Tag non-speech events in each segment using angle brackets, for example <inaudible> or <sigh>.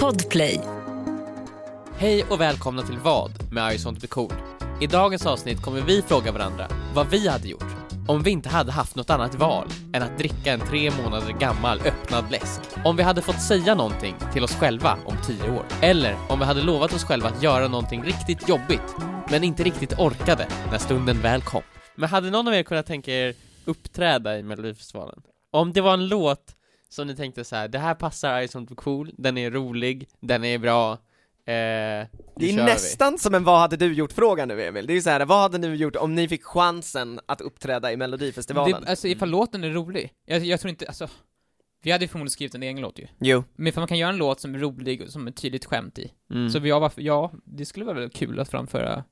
Podplay. Hej och välkomna till Vad med I sånt blir cool. I dagens avsnitt kommer vi fråga varandra vad vi hade gjort om vi inte hade haft något annat val än att dricka en tre månader gammal öppnad läsk. Om vi hade fått säga någonting till oss själva om tio år. Eller om vi hade lovat oss själva att göra någonting riktigt jobbigt, men inte riktigt orkade när stunden väl kom. Men hade någon av er kunnat tänka er uppträda i Melodifestivalen? Om det var en låt som ni tänkte så här, det här passar I sånt blir cool, den är rolig, den är bra, eh, Det är kör vi. nästan som en vad hade du gjort fråga nu Emil, det är ju så här, vad hade ni gjort om ni fick chansen att uppträda i melodifestivalen? Det, alltså ifall låten är rolig, jag, jag tror inte, alltså vi hade ju förmodligen skrivit en egen låt ju. Jo. Men ifall man kan göra en låt som är rolig och som är tydligt skämt i. Mm. Så jag var, ja, det skulle vara väldigt kul att framföra,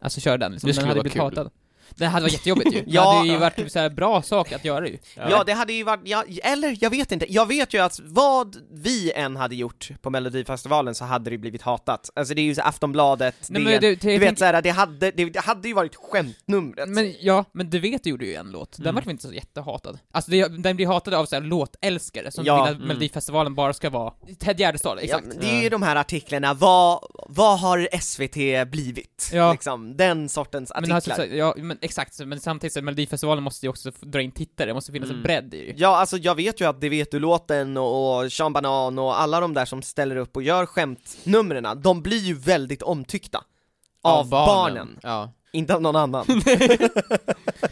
alltså köra den liksom. Det Den skulle hade vara blivit kul. hatad. Det hade varit jättejobbigt ju. <laughs> Ja. Det hade ju varit så här bra sak att göra ju. Ja. det hade ju varit, ja, eller jag vet inte, jag vet ju att vad vi än hade gjort på melodifestivalen så hade det blivit hatat. Alltså det är ju så Aftonbladet, Nej, det, men du, jag vet tänk- såhär, det hade, det, det hade ju varit skämtnumret. Men ja, men du vet du gjorde ju en låt, den Mm. väl inte så jättehatad? Alltså det, den blir hatad av så här låtälskare som Ja. vill att Mm. Melodifestivalen bara ska vara Ted Gärdestad, Ja, exakt. men det är ju de här artiklarna, vad, vad har SVT blivit? Ja. Liksom, den sortens Men, artiklar. alltså, så, ja, men exakt, men samtidigt så Melodifestivalen måste ju också dra in tittare, det måste finnas Mm. en bredd ju. Ja, alltså jag vet ju att Det vet du-låten och, och Sean Banan och alla de där som ställer upp och gör skämtnumren, de blir ju väldigt omtyckta. Av, barnen. Ja. inte av någon annan. <laughs>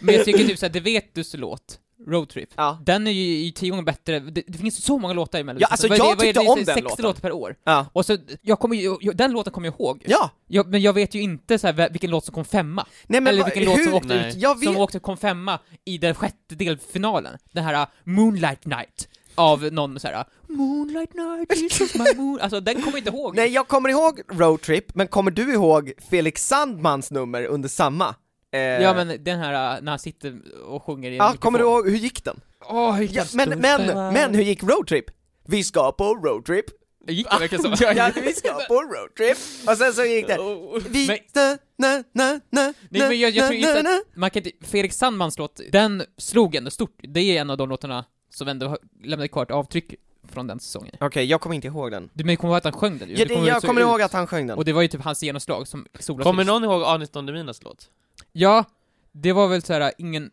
Men jag tycker typ såhär, det vet du låt, Roadtrip, ja. den är ju tio gånger bättre, det, det finns så många låtar i Ja, alltså, Vad det- jag är tyckte det, om det den 60 låten. låtar per år. Ja. Och så, jag kommer ju, jag, den låten kommer jag ihåg. Ja! Jag, men jag vet ju inte så här, vilken låt som kom femma. Nej men Eller va- vilken låt som åkte Nej. ut, Jag som vet, åkte kom femma i den sjätte delfinalen. Den här uh, Moonlight Night. Av någon så här. uh, Moonlight Night, is my moon. <laughs> Alltså den kommer jag inte ihåg. nej jag kommer ihåg Roadtrip, men kommer du ihåg Felix Sandmans nummer under samma? Eh, Ja men den här, uh, när han sitter och sjunger i Ja, mikrofon. kommer du ihåg, hur gick den? Hur Ja, men, men, men hur gick Roadtrip? Vi ska på roadtrip, Gick det verkligen så? <laughs> ja, <laughs> vi ska på roadtrip, och sen så gick det Vi, Men- na, na, na, na, Nej men jag, jag tror na, inte na, na. att, man kan inte, Felix Sandmans låt, den slog ändå stort. Det är en av de låtarna som ändå lämnade kvar ett avtryck från den säsongen. Okej, jag kommer inte ihåg den. Du men kommer ihåg att han sjöng den ju? Ja, Det kommer jag kommer ut. ihåg att han sjöng den. Och det var ju typ hans genomslag som solartist. Kommer någon ihåg Anis Don Deminas låt? Ja, det var väl såhär, ingen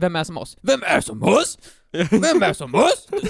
Vem är som oss? Vem är som oss? Vem är som oss? <laughs> Vem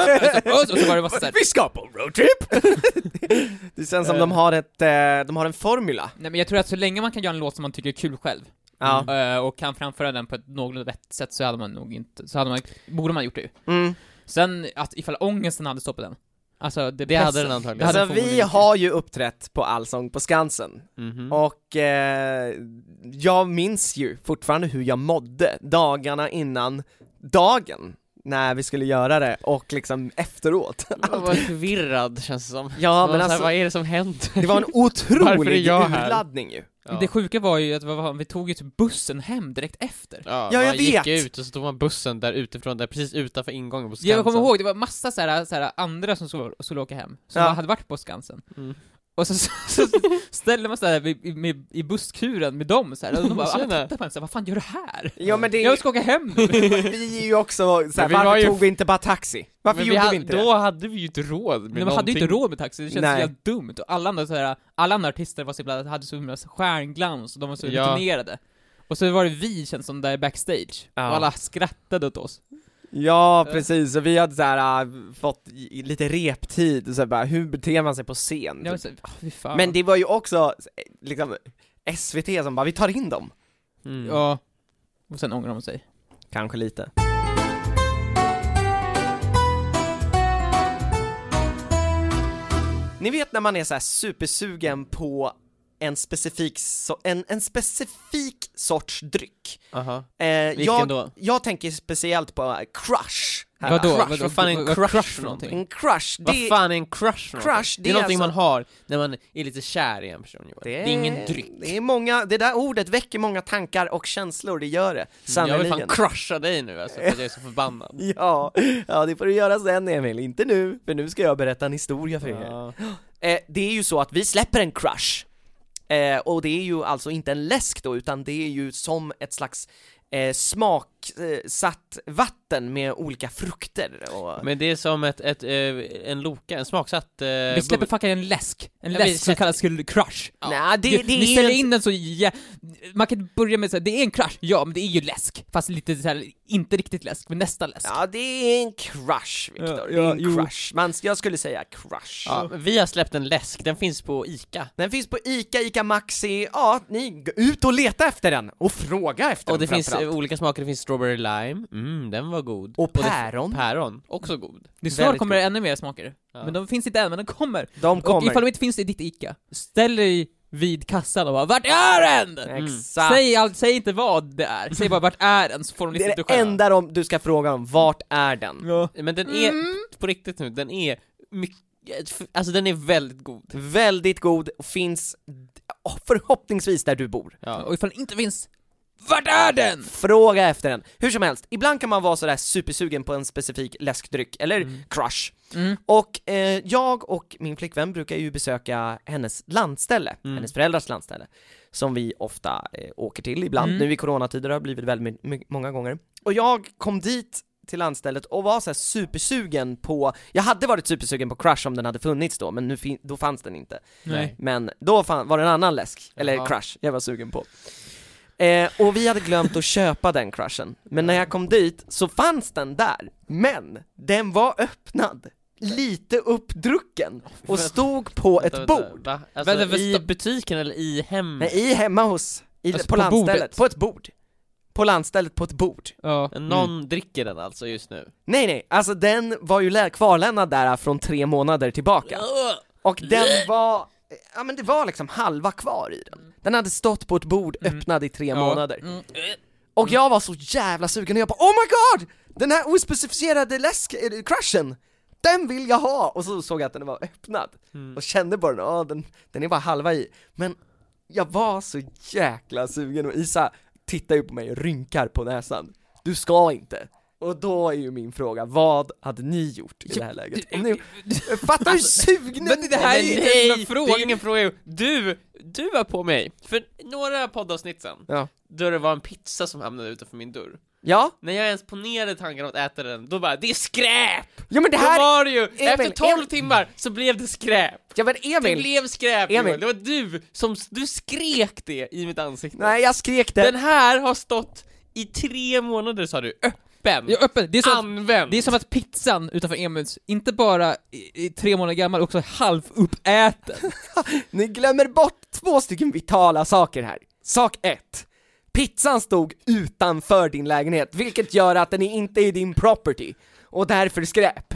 är som oss? Och så var det massa såhär Vi ska på roadtrip! <laughs> det känns som de har ett, eh, de har en formula. Nej men jag tror att så länge man kan göra en låt som man tycker är kul själv, Ja. eh, och kan framföra den på ett någorlunda rätt sätt så hade man nog inte, så hade man, borde man gjort det ju. Mm. Sen, att ifall ångesten hade på den, alltså det, Det hade den antagligen. hade Alltså vi har ju uppträtt på Allsång på Skansen, Mhm. och eh, jag minns ju fortfarande hur jag mådde dagarna innan dagen när vi skulle göra det, och liksom efteråt. Jag var förvirrad känns det som. Ja men var så här, alltså, vad är det som händer? det var en <laughs> otrolig jag här? urladdning ju. gjort. Det sjuka var ju att vi tog ju typ bussen hem direkt efter. Ja, Ja, jag man gick vet. ut och så tog man bussen där utifrån, där precis utanför ingången på Skansen. Jag kommer ihåg, det var massa såhär, såhär andra som skulle, skulle åka hem, som Ja. hade varit på Skansen. Mm. Och så, så, så ställde man sig där i, med, i busskuren med dem så här, och de bara alla Tjena. tittade på en såhär, vad fan gör du här? Ja men det, Jag ska åka hem nu! <laughs> vi är ju också vi var varför ju- tog vi inte bara taxi? Varför Men gjorde hade, vi inte Då det? hade vi ju inte råd med Men man hade ju inte någonting. råd med taxi, det känns Nej. så jävla dumt. Och alla andra, så här, alla andra artister var så himla, hade så himla stjärnglans, och de var så Ja. rutinerade. Och så var det vi, känns som, där backstage. Ja. Och alla skrattade åt oss. Ja precis, och vi hade såhär äh, fått i- lite reptid, och så här, bara, hur beter man sig på scen? Jag var typ. så, ah, fy fan. Men det var ju också, liksom, SVT som bara, vi tar in dem. Mm. Ja. Och sen ångrar de sig. Kanske lite. Ni vet när man är så här supersugen på en specifik, so en, en specifik sorts dryck. Aha. Eh, jag, då? jag tänker speciellt på crush. här. Vadå? crush, Vadå? vad fan är en crush crush för någonting? En crush, det, Vad fan är en crush för Crush, någonting? det Det är är någonting alltså- man har när man är lite kär i en person Johan. det Det är ingen dryck. Det är många, det där ordet väcker många tankar och känslor, det gör det. Jag vill Sannerligen. fan crusha dig nu alltså, för att jag är så förbannad. <laughs> Ja, ja det får du göra sen Emil, inte nu, för nu ska jag berätta en historia för er. Ja. Eh, det är ju så att vi släpper en crush, eh, och det är ju alltså inte en läsk då, utan det är ju som ett slags eh, smak smaksatt vatten med olika frukter och... Men det är som ett, ett, eh, en Loka, en smaksatt... eh, Vi släpper fucking en läsk, en Ja, vi läsk som kallas för crush. Ja. Nej, det, Det, ni ställer in den så, ja, man kan börja med så här, det är en crush, ja men det är ju läsk, fast lite så här, inte riktigt läsk, men nästan läsk. Ja, det är en crush, Viktor. Ja, det är ja, en jo. crush. Man, jag skulle säga crush. Ja, vi har släppt en läsk, den finns på ICA. Den finns på ICA, ICA Maxi, ja, ni, ut och leta efter den! Och fråga efter Och den det finns eh, olika smaker, det finns strawberry lime, mm, den var god. Och päron. päron, också god. Det snart Väldigt kommer det ännu mer smaker, Ja. men de finns inte än, men de kommer. De Och kommer. ifall de inte finns i ditt ICA, ställ dig vid kassan och bara 'Vart är den?' Exakt. Säg, allt, säg inte vad det är, säg bara 'Vart är den?' så får de Det lista är ut det själva. enda de, du ska fråga om, vart är den? Ja. Men den är, Mm. på riktigt nu, den är mycket, alltså den är väldigt god. Väldigt god, och finns oh, förhoppningsvis där du bor. Ja. Och ifall den inte finns, 'Vart är den?' Fråga efter den. Hur som helst, ibland kan man vara sådär supersugen på en specifik läskdryck, eller Mm. crush. Mm. Och eh, jag och min flickvän brukar ju besöka hennes landställe, Mm. hennes föräldrars landställe, som vi ofta eh, åker till ibland, Mm. nu i coronatider har det blivit väldigt många gånger. Och jag kom dit till landstället och var så här supersugen på, jag hade varit supersugen på Crush om den hade funnits då, men nu fin- då fanns den inte. Nej. Men då fan, var det en annan läsk, eller Jaha. Crush, jag var sugen på. Eh, och vi hade glömt att köpa den crushen, men när jag kom dit så fanns den där, men den var öppnad, lite uppdrucken, och stod på ett bord. Alltså Vänta, i butiken eller i hem? Nej, i hemma hos, i, Alltså på, på landstället, på ett bord. På landstället på ett bord. Ja. Någon dricker den alltså just nu? Nej nej, alltså den var ju lä- kvarlämnad där från tre månader tillbaka. Och den var, ja men det var liksom halva kvar i den. Den hade stått på ett bord Mm. öppnad i tre månader. Mm. Och jag var så jävla sugen och jag bara Oh my god! Den här ospecifierade läsk, eh, crushen, den vill jag ha! Och så såg jag att den var öppnad, Mm. och kände på den, ja den, den är bara halva i. Men jag var så jäkla sugen och Isa tittar ju på mig och rynkar på näsan. Du ska inte. Och då är ju min fråga, vad hade ni gjort i det här läget? Om ni, fattar hur <laughs> sugna men det här är ju inte en fråga. det är ingen fråga. Du, du var på mig, för några poddavsnitt sen, Ja. då det var en pizza som hamnade utanför min dörr. Ja, När jag ens ponerade tanken om att äta den, då bara 'Det är skräp!' ja men det Då här, var det ju, efter 12 Emil. timmar så blev det skräp! ja men Det Emil, blev skräp Emil. Joel, det var du som, du skrek det i mitt ansikte nej jag skrek det. Den här har stått i tre månader sa du, öppen, Ja, öppen. Det är, som att, använd det är som att pizzan utanför Emils, inte bara är tre månader gammal, också halvuppäten. <laughs> Ni glömmer bort två stycken vitala saker här. Sak ett. Pizzan stod utanför din lägenhet, vilket gör att den inte är din property, och därför skräp.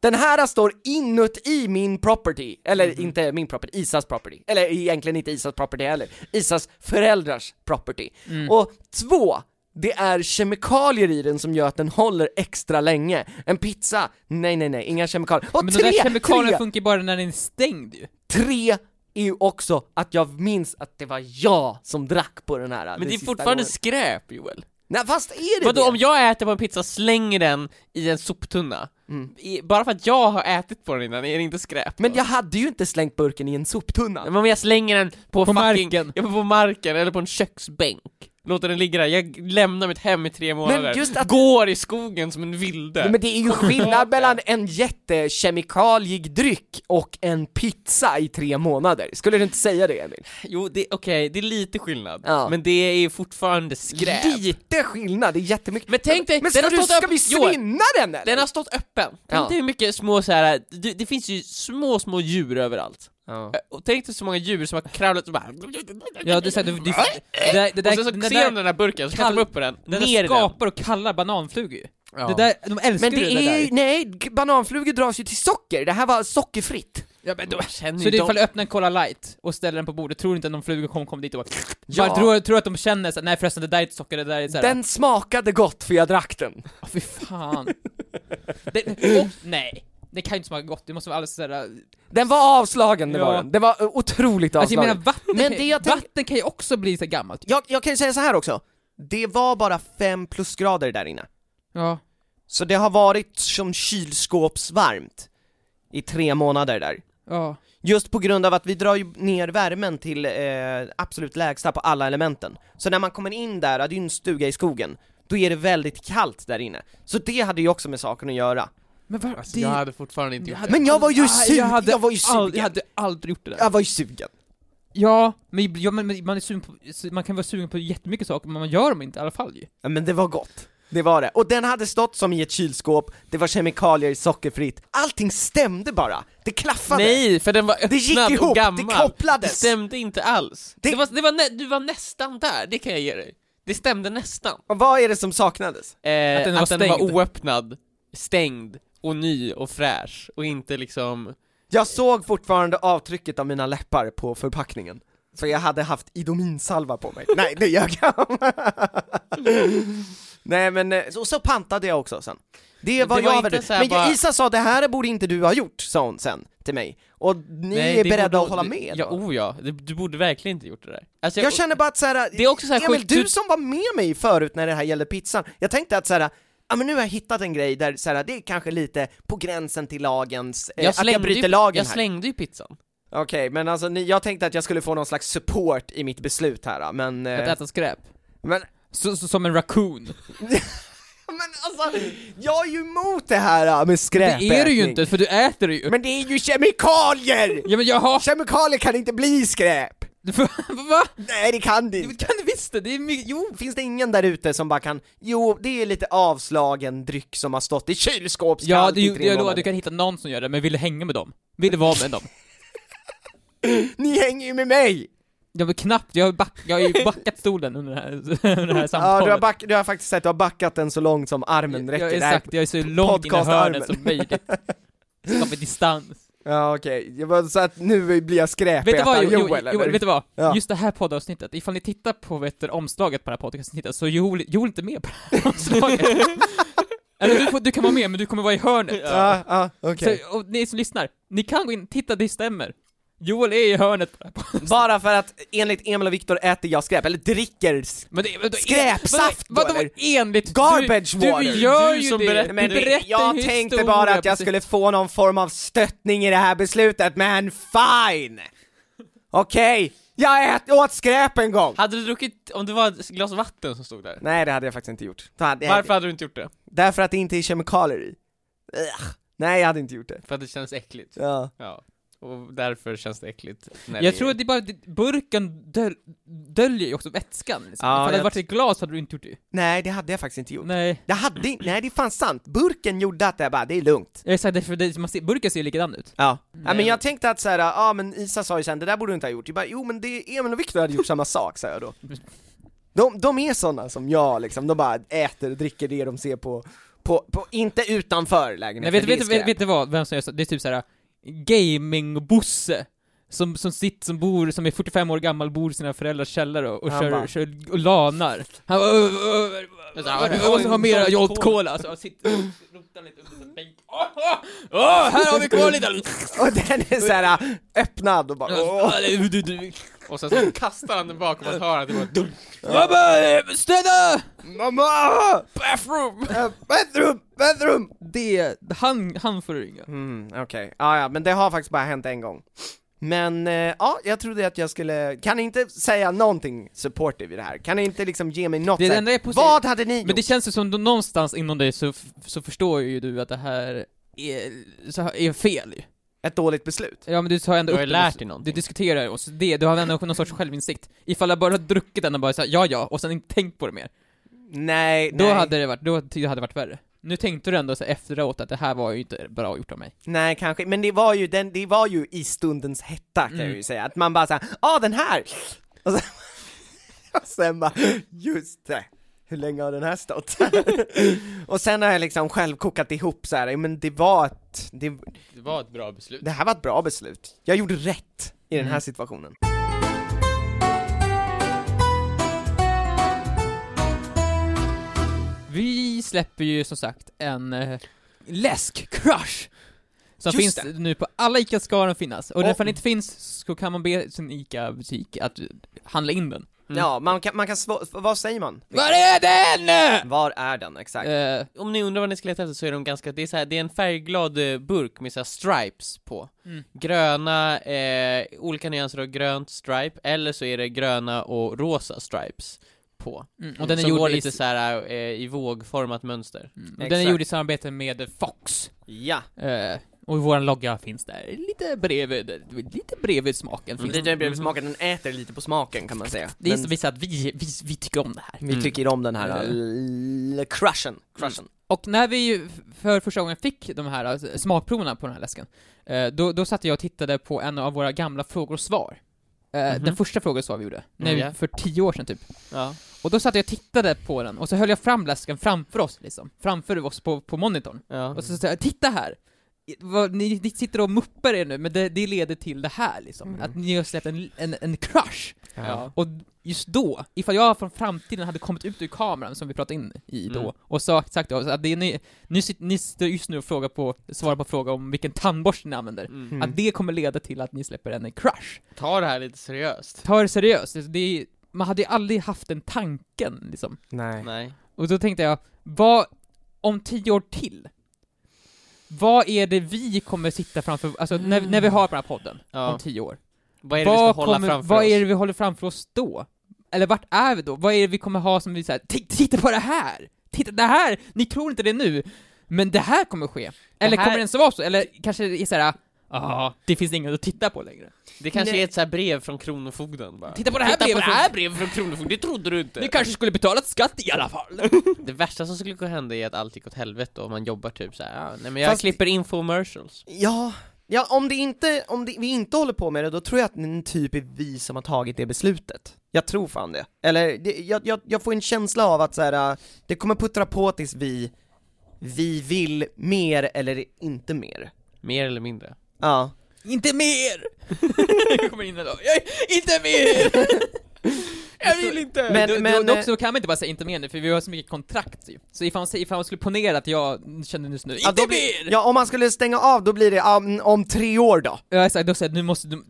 Den här står inuti min property, eller inte min property, Isas property. Eller egentligen inte Isas property heller, Isas föräldrars property. Och två, det är kemikalier i den som gör att den håller extra länge. En pizza, nej nej nej, inga kemikalier. Och Men tre, de där kemikalierna funkar bara när den är stängd ju. Tre är ju också att jag minns att det var jag som drack på den här Men det är fortfarande gången. skräp Joel Nej fast är det Vadå det? om jag äter på en pizza, slänger den i en soptunna? Mm. I, bara för att jag har ätit på den innan, är det inte skräp? Men då? jag hade ju inte slängt burken i en soptunna Men om jag slänger den på, På fucking, marken. <laughs> Ja, på marken, eller på en köksbänk Låter den ligga där, jag lämnar mitt hem i tre månader att- Går i skogen som en vilde Nej, Men det är ju skillnad <laughs> mellan en jättekemikalieg dryck och en pizza i tre månader, skulle du inte säga det Emil? Jo, okej, det är lite skillnad, Ja. men det är fortfarande skräp Lite skillnad, det är jättemycket Men tänk dig, Men den ska, har du, ska vi svinna den eller? Den har stått öppen. Tänk Ja. dig hur mycket små så här. Det, det finns ju små, små djur överallt. Ja. Och tänk dig så många djur som har kravlat och bara... Ja, det är såhär, du, du, det där, det där, och sen så den ser där, de den här burken, så kastar de upp på den, den ner där skapar och kallar bananflugor ju. Ja. Det där, de älskar Men ju det det är där. nej, bananflugor dras ju till socker, det här var sockerfritt Ja, men då, känner så ju det är de- ifall du öppnar en Cola light och ställer den på bordet, tror du inte att någon fluga kommer komma dit och bara... Ja. Bara, tror, tror att de känner så, nej förresten det där är inte socker, det där är såhär... Den smakade gott för jag drack den Åh, fy fan. <laughs> det, och, nej, det kan ju inte smaka gott, det måste vara alldeles såhär... Den var avslagen, det Ja. var den. Det var uh, otroligt Alltså jag avslagen. menar vatten, Men det jag tänk- vatten kan ju också bli så gammalt. jag, jag kan ju säga så här också, det var bara fem plusgrader där inne. Ja. Så det har varit som kylskåpsvarmt i tre månader där. Ja. Just på grund av att vi drar ju ner värmen till eh, absolut lägsta på alla elementen. Så när man kommer in där, det är ju en stuga i skogen, då är det väldigt kallt där inne. Så det hade ju också med saken att göra. Men var, Alltså, jag hade fortfarande inte gjort det. Men jag var ju Ah, sugen, jag, hade jag var ju sugen. jag hade aldrig gjort det där. Jag var ju sugen. Ja, men, ja, men man, är sugen på, man kan vara sugen på jättemycket saker, men man gör dem inte i alla fall ju. Ja, men det var gott. Det var det. Och den hade stått som i ett kylskåp, det var kemikalier, sockerfritt, allting stämde bara. Det klaffade. Nej, för den var öppnad Det gick ihop, och det gammal. kopplades. Det stämde inte alls. Det- Det... var, det var. Du var nästan där, det kan jag ge dig. Det stämde nästan. Och vad är det som saknades? Eh, Att den att var den var oöppnad, stängd och ny och fräsch och inte liksom... Jag såg fortfarande avtrycket av mina läppar på förpackningen. Så jag hade haft Idominsalva på mig. Nej, det jag. <laughs> Nej men, eh, så, så pantade jag också sen. Det Men var det var jag så här Men bara- Isa sa det här borde inte du ha gjort, sa hon sen till mig. Och ni Nej, är det beredda borde- att hålla det- med Ja, då? oh ja. Du, du borde verkligen inte gjort det där. Alltså, Jag känner bara att såhär, Det är också så här Emil, sjukt, du du- som var med mig förut när det här gällde pizzan, jag tänkte att såhär, ja men nu har jag hittat en grej där såhär, det är kanske lite på gränsen till lagens, eh, jag att jag bryter ju, lagen jag här. slängde ju pizzan. Okej, men alltså ni, jag tänkte att jag skulle få någon slags support i mitt beslut här, men... Att Eh, äta skräp. men, Så, så, som en raccoon. <laughs> men alltså, jag är ju emot det här eh, med skräpätning! Det är du ju inte, för du äter det ju. Men det är ju kemikalier! Ja men jaha! Kemikalier kan inte bli skräp! <laughs> Va? Nej det kan det inte! kan du visst det, det är mycket, jo! Finns det ingen där ute som bara kan, jo det är lite avslagen dryck som har stått i kylskåpskallt Ja, det, i tre jag lovar, du kan hitta någon som gör det, men vill du hänga med dem? Vill du vara med dem? <laughs> Ni hänger ju med mig! Jag vill knappt, jag har, back, jag har ju <laughs> backat stolen under det här, under det här Ja, samtalet. du har, back, du har faktiskt sett, du har backat den så långt som armen räcker. jag, här- exakt, jag är så långt in i hörnet som möjligt. Skapa distans. Ja okej, Jag var så att nu blir jag Vet du skräpätare vad, jo, jo, Joel jo, eller? vet du vad? Ja. Just det här poddavsnittet, ifall ni tittar på vet du, omslaget på det här poddavsnittet, så är Joel, Joel inte med på det här omslaget. <laughs> Eller du, får, du kan vara med, men du kommer vara i hörnet. Ja, ja. Så, och ni som lyssnar, ni kan gå in, titta, det stämmer. Joel är i hörnet på det här poddavsnittet. Bara för att enligt Emil och Viktor äter jag skräp, eller dricker Men det, vadå, Skräpsaft Vadå, då, vadå eller? enligt? Garbage du, water. Du gör Du ju som det, berättar- Men du berättar jag tänkte bara att jag precis. skulle få någon form av stöttning i det här beslutet, men fine! Okej, jag ät, åt skräp en gång! Hade du druckit, om det var ett glas vatten som stod där? Nej det hade jag faktiskt inte gjort. Då hade Varför hade du inte gjort det? Därför att det inte är kemikalier i. Ugh. Nej jag hade inte gjort det. För att det känns äckligt. Ja. Ja. Och därför känns det äckligt. när Jag det tror att det är bara, det, burken döl, döljer ju också vätskan liksom. Ja, Ifall det hade varit ett glas hade du inte gjort det. Nej det hade jag faktiskt inte gjort. Nej. Det hade, nej det är fan sant. Burken gjorde att jag bara, det är lugnt. Jag sa det för det, man ser, burken ser ju likadan ut. Ja. ja men Nej. jag tänkte att såhär, ja men Isa sa ju sen, det där borde du inte ha gjort. Jag bara, jo men det, Emil och Viktor hade gjort samma sak, sa jag då. <laughs> De, de är såna som jag liksom, de bara äter och dricker det de ser på, på, på inte utanför Nej, lägenheten, vet, det är vet, vet, skräp. vet du vad, vem som gör så? Det är typ såhär gaming-bosse som, som sitter, som bor, som är 45 år gammal, bor i sina föräldrars källare och, och Han kör, bara- kör och lanar. Han bara, "Ö, ö, ö, och så har mera Jolt Cola, alltså, och sitter och rotar lite under bänk. Åh, här har vi kvar lite! Och den är såhär öppnad och bara, åh. Och sen så kastar han den bakom ett hörn, det bara dunk. Mamma, städa! Mamma! Bathroom! Äh, Bathroom! Bathroom! Det, han, han får du ringa. Mm, okej. Ja, ja, men det har faktiskt bara hänt en gång. Men, eh, ja, jag trodde att jag skulle, kan ni inte säga någonting supportive i det här? Kan ni inte liksom ge mig något Det enda är positivt- Vad hade ni Men gjort? det känns ju som någonstans inom dig så, så förstår ju du att det här är, så här är fel ju. Ett dåligt beslut? Ja men du tar ändå Du har upp det, lärt dig någonting. Du diskuterar och så det, du har ändå någon sorts självinsikt. Ifall jag bara druckit den och bara såhär, ja ja, och sen inte tänkt på det mer. Nej, Då nej. hade det varit, då hade varit värre. Nu tänkte du ändå så efteråt att det här var ju inte bra gjort av mig. Nej, kanske, men det var ju, den, det var ju i stundens hetta kan Mm. jag ju säga, att man bara såhär, ah den här! Och sen, <laughs> och sen bara, just det, hur länge har den här stått? <laughs> och sen har jag liksom själv kokat ihop så här, men det var ett, det, Det var ett bra beslut. det här var ett bra beslut. Jag gjorde rätt i den här Mm. situationen. Vi släpper ju som sagt en uh, läsk-crush! Som Just finns nu på alla ICA ska den finnas, och ifall den inte finns så kan man be sin ICA-butik att handla in den. Mm. Ja, man kan, man kan vad säger man? Var är den? Var är den exakt? Eh, Om ni undrar vad ni ska leta efter så är de ganska, det är så här, det är en färgglad eh, burk med så här stripes på. Mm. Gröna, eh, olika nyanser av grönt stripe, eller så är det gröna och rosa stripes på. Mm, och den är som gjord i, lite såhär eh, i vågformat mönster. mm, och den är gjord i samarbete med Fox. Ja. Eh, och vår logga finns där, lite bredvid, lite bredvid smaken finns Lite bredvid smaken, den äter lite på smaken kan man säga. Det är Den- som visar att vi, vi, vi tycker om det här. Vi Mm. tycker om den här Mm. crushen, crushen. Och när vi för första gången fick de här alltså, smakproverna på den här läsken, eh, då, då satt jag och tittade på en av våra gamla frågor och svar. Eh, Mhm. Den första frågan och svar vi gjorde, när Mm, vi, för tio år sedan typ. Ja. Och då satt jag och tittade på den, och så höll jag fram läsken framför oss liksom, framför oss på, på monitorn. ja. Och så sa jag, titta här! Vad, ni, ni sitter och muppar er nu, men det, det leder till det här liksom, Mm. att ni har släppt en, en, en crush. Ja. Och just då, ifall jag från framtiden hade kommit ut ur kameran som vi pratade in i då, Mm. och sagt, sagt att det är ni, ni, sitter, ni sitter just nu och frågar på, svarar på fråga om vilken tandborste ni använder, Mm. Mm. att det kommer leda till att ni släpper en crush. Ta det här lite seriöst. Ta det seriöst, det är, man hade ju aldrig haft den tanken liksom. Nej. Nej. Och då tänkte jag, vad, om tio år till, vad är det vi kommer sitta framför, alltså när, när vi har på den här podden, Ja. om tio år? Vad är det vi ska vad hålla kommer, framför vad oss? är det vi håller framför oss då? Eller vart är vi då? Vad är det vi kommer ha som vi säger, titta på det här! Titta, det här! Ni tror inte det nu, men det här kommer ske. Eller här- kommer det ens vara så? Eller kanske det är såhär, ja, det finns inget att titta på längre. Det kanske Nej. är ett så här brev från Kronofogden bara. Titta på det här Titta brevet på det från- här brevet från Kronofogden, det trodde du inte! Ni kanske skulle betalat skatt i alla fall. Det värsta som skulle kunna hända är att allt gick åt helvete och man jobbar typ såhär, ja, nej men jag Fast- klipper infomercials. Ja, ja om det inte, om det, vi inte håller på med det, då tror jag att en typ är vi som har tagit det beslutet. Jag tror fan det. Eller, det, jag, jag, jag får en känsla av att så här, äh, det kommer puttra på tills vi, vi vill mer eller inte mer. Mer eller mindre. Ja. inte mer! <laughs> jag kommer in idag, jag, inte mer! jag vill inte! Men- då, men, dock så kan man inte bara säga inte mer nu, för vi har så mycket kontrakt ju. Så ifall man, ifall man skulle ponera att jag känner just nu, Ja, inte mer! Ja, om man skulle stänga av, då blir det um, om tre år då. Ja exakt, då säger nu måste du,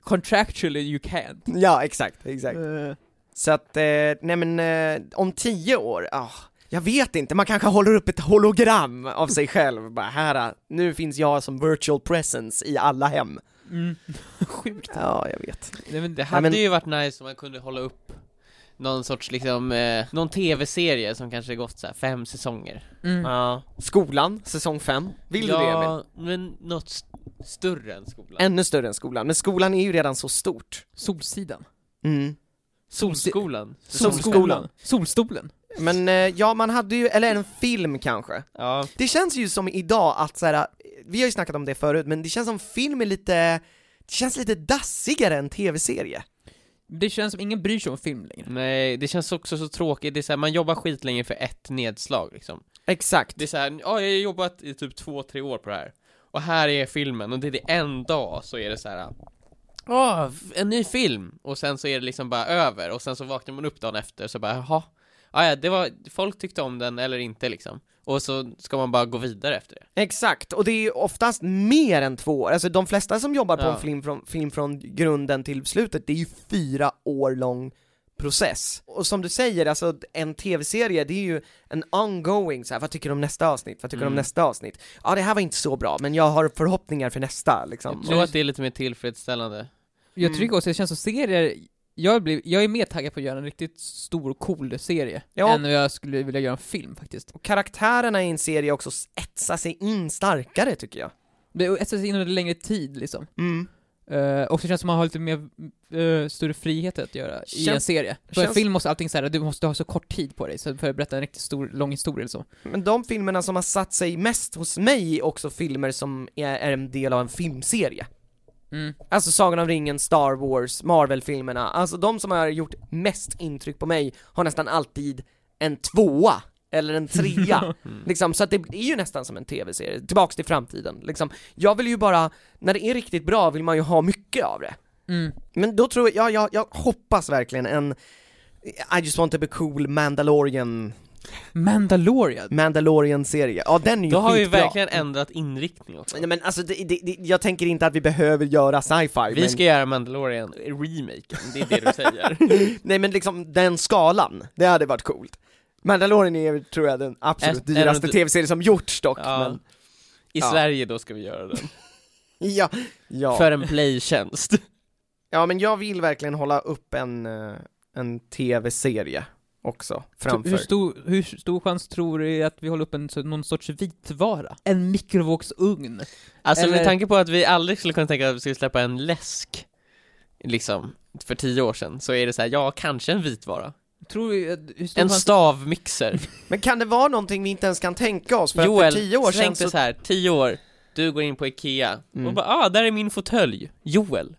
contractually you can't. Ja, exakt, exakt. Eh, Så att, eh, nej men eh, om tio år, ah, jag vet inte, man kanske håller upp ett hologram av sig själv, bara här, nu finns jag som virtual presence i alla hem. Mm. <laughs> Sjukt. Ja, jag vet. Nej, men Det hade men- ju varit nice om man kunde hålla upp någon sorts liksom, eh, någon tv-serie som kanske gått så här fem säsonger. mm. Ja. Skolan, säsong fem. Vill du det Emil? Ja, men något st- större än skolan. Ännu större än skolan, men skolan är ju redan så stort. Solsidan. Mm. Solskolan. Solskolan. Solstolen. Men eh, ja, man hade ju, eller en film kanske. Ja, Det känns ju som idag att så här, vi har ju snackat om det förut, men det känns som film är lite, det känns lite dassigare än tv-serie. Det känns som ingen bryr sig om film längre. nej, det känns också så tråkigt, det är så här, man jobbar skitlänge för ett nedslag liksom. Exakt. Det är så här, ja jag har jobbat i typ två, tre år på det här. Och här är filmen, och det är det en dag så är det så här. Åh, en ny film! Och sen så är det liksom bara över, och sen så vaknar man upp dagen efter och så bara, jaha, ja, ja, det var, folk tyckte om den eller inte liksom. Och så ska man bara gå vidare efter det. Exakt, och det är ju oftast mer än två år, alltså de flesta som jobbar på Ja. en film från, film från grunden till slutet, det är ju fyra år lång process. Och som du säger, alltså en tv-serie, det är ju en ongoing, så här, vad tycker du om nästa avsnitt? Vad tycker du om Mm. nästa avsnitt? Ja, det här var inte så bra, men jag har förhoppningar för nästa, liksom. Jag tror att det är lite mer tillfredsställande. Jag Mm. tycker också det känns som serier, jag, blir, jag är mer taggad på att göra en riktigt stor och cool serie, Ja. än jag skulle vilja göra en film faktiskt. Och karaktärerna i en serie också etsar sig in starkare, tycker jag. Det etsar sig in under längre tid liksom. Mm. Uh, och det känns som man har lite mer, eh, större frihet att göra i en Känns- serie. För en känns- film måste allting såhär, du måste ha så kort tid på dig för att berätta en riktigt stor, lång historia eller så. Men de filmerna som har satt sig mest hos mig är också filmer som är, är en del av en filmserie. Mm. Alltså Sagan om ringen, Star Wars, Marvel-filmerna, alltså de som har gjort mest intryck på mig har nästan alltid en tvåa, eller en trea, <laughs> Mm. liksom, så att det är ju nästan som en tv-serie, tillbaks till framtiden, liksom. Jag vill ju bara, när det är riktigt bra vill man ju ha mycket av det. Mm. Men då tror jag, jag, jag hoppas verkligen en I just want to be cool Mandalorian, Mandalorian. Mandalorian-serie, ja den är ju Då har vi skitbra. verkligen ändrat inriktning också. Nej men alltså, det, det, det, jag tänker inte att vi behöver göra sci-fi, Vi men, ska göra Mandalorian remaken, det är det du säger. <laughs> nej men liksom den skalan, det hade varit coolt. Mandalorian är tror jag den absolut är dyraste det- tv-serie som gjorts dock, Ja. men I Ja. Sverige då ska vi göra den. <laughs> ja, ja. För en playtjänst. ja men jag vill verkligen hålla upp en, eh, en tv-serie. Också framför. Hur stor, hur stor chans tror du att vi håller upp en, någon sorts vitvara? En mikrovågsugn? Alltså Eller- med tanke på att vi aldrig skulle kunna tänka att vi skulle släppa en läsk, liksom, för tio år sedan, så är det så här, ja, kanske en vitvara. Tror hur stor En chans... stavmixer. <laughs> Men kan det vara någonting vi inte ens kan tänka oss? För Joel, att för tio år sedan så... så här, tio år, du går in på Ikea, Mm. och bara ah, där är min fåtölj, Joel.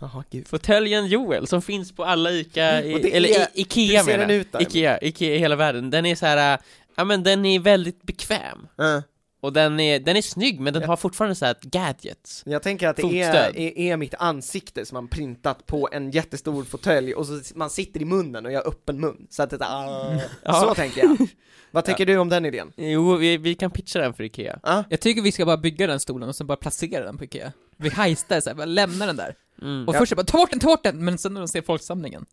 Jaha, gud. Fåtöljen Joel, som finns på alla Ica, i, Och det eller är- i, Ikea menar den jag. ut? Ikea, Ikea i hela världen, den är så här, äh, ja men den är väldigt bekväm. Uh. Och den är, den är snygg, men den Ja. har fortfarande så här gadgets. Jag tänker att det är, är, är mitt ansikte som man printat på en jättestor fåtölj och så man sitter i munnen och jag har öppen mun. Så att det är, Ja. Så tänker jag. <laughs> Vad tänker du om den idén? Jo, vi, vi kan pitcha den för Ikea. Ah? Jag tycker vi ska bara bygga den stolen och sen bara placera den på Ikea. Vi heistar såhär, bara lämna den där. Mm. Och Ja. först bara 'ta bort den, ta bort den!' Men sen när de ser folksamlingen,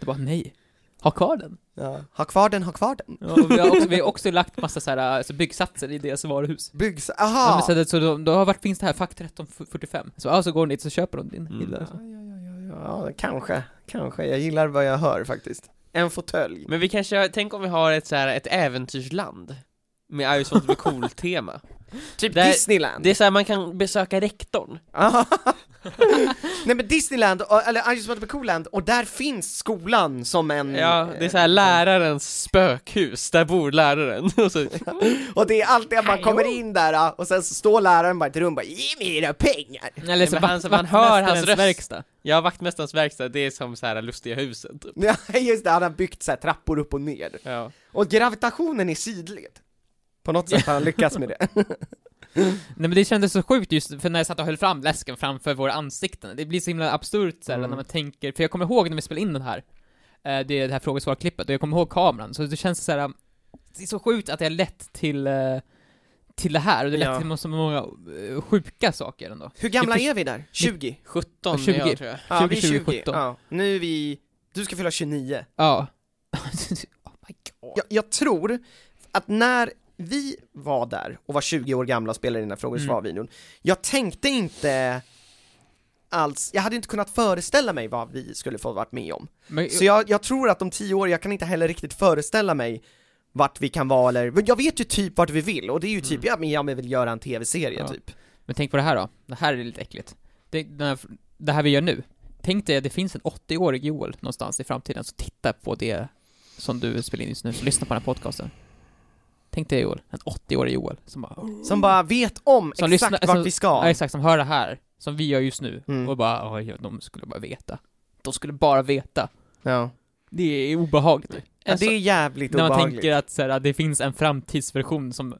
det bara 'nej, ha kvar den' Ja. Ha kvar den, ha kvar den. ja, och vi, har också, vi har också lagt massa så här, alltså byggsatser i deras varuhus. Byggs, Ja, aha! men så, det- så då, då har vart finns det här? Fack 1345. Så, ja, så går de dit så köper de din Mm. hylla. Ja, ja, ja, ja, ja, kanske, kanske. Jag gillar vad jag hör faktiskt. En fåtölj. Men vi kanske, tänk om vi har ett så här, ett äventyrsland med I just want to be cool-tema. Typ Där- Disneyland. Det är så här, man kan besöka rektorn. <laughs> Nej men Disneyland, och- eller I just want to be cool land, och där finns skolan som en... Ja, det är så här eh, lärarens spökhus, där bor läraren. <laughs> Och så, <laughs> Och det är alltid att man kommer in där och sen så står läraren bara i ett rum och bara 'Ge mig era pengar' Eller så han- så man hör hans röst. verkstad. ja, vaktmästarens verkstad, det är som så här lustiga huset. Typ. Ja just det, han har byggt så här trappor upp och ner. Ja. Och gravitationen är sidled. På något sätt har han lyckats med det. <laughs> Nej men det kändes så sjukt just för när jag satt och höll fram läsken framför våra ansikten. Det blir så himla absurt så här, Mm. när man tänker, för jag kommer ihåg när vi spelade in den här, eh, det, det här frågesvarklippet, och jag kommer ihåg kameran, så det känns så här. det är så sjukt att det har lett till, eh, till det här, och det har lett Ja. till så många eh, sjuka saker ändå. Hur gamla Det är vi där? 20? 17 20. är jag, tror jag. Ja, vi är 20, 20. 17. Ja, nu är vi... Du ska fylla 29. Ja. <laughs> oh my god. Jag, jag tror att när vi var där och var 20 år gamla och spelade in den här frågor och Mm. svar-videon, jag tänkte inte alls, jag hade inte kunnat föreställa mig vad vi skulle få varit med om. Men, Så jag, jag tror att om 10 år, jag kan inte heller riktigt föreställa mig vart vi kan vara eller, men jag vet ju typ vart vi vill och det är ju typ, ja men jag vill göra en tv-serie Ja. typ. men tänk på det här då, det här är lite äckligt. Det, här, det här vi gör nu, tänk dig att det finns en 80-årig Joel någonstans i framtiden som tittar på det som du spelar in just nu, så lyssna på den här podcasten. Tänk dig Joel, en 80-årig Joel som bara Som bara vet om Som exakt lyssnar- vart som- vi ska. Ja exakt, som hör det här, som vi gör just nu, Mm. och bara oj, de skulle bara veta. De skulle bara veta. Ja. Det är obehagligt. Ja, Alltså, det är jävligt när man obehagligt. tänker att, så här, att det finns en framtidsversion som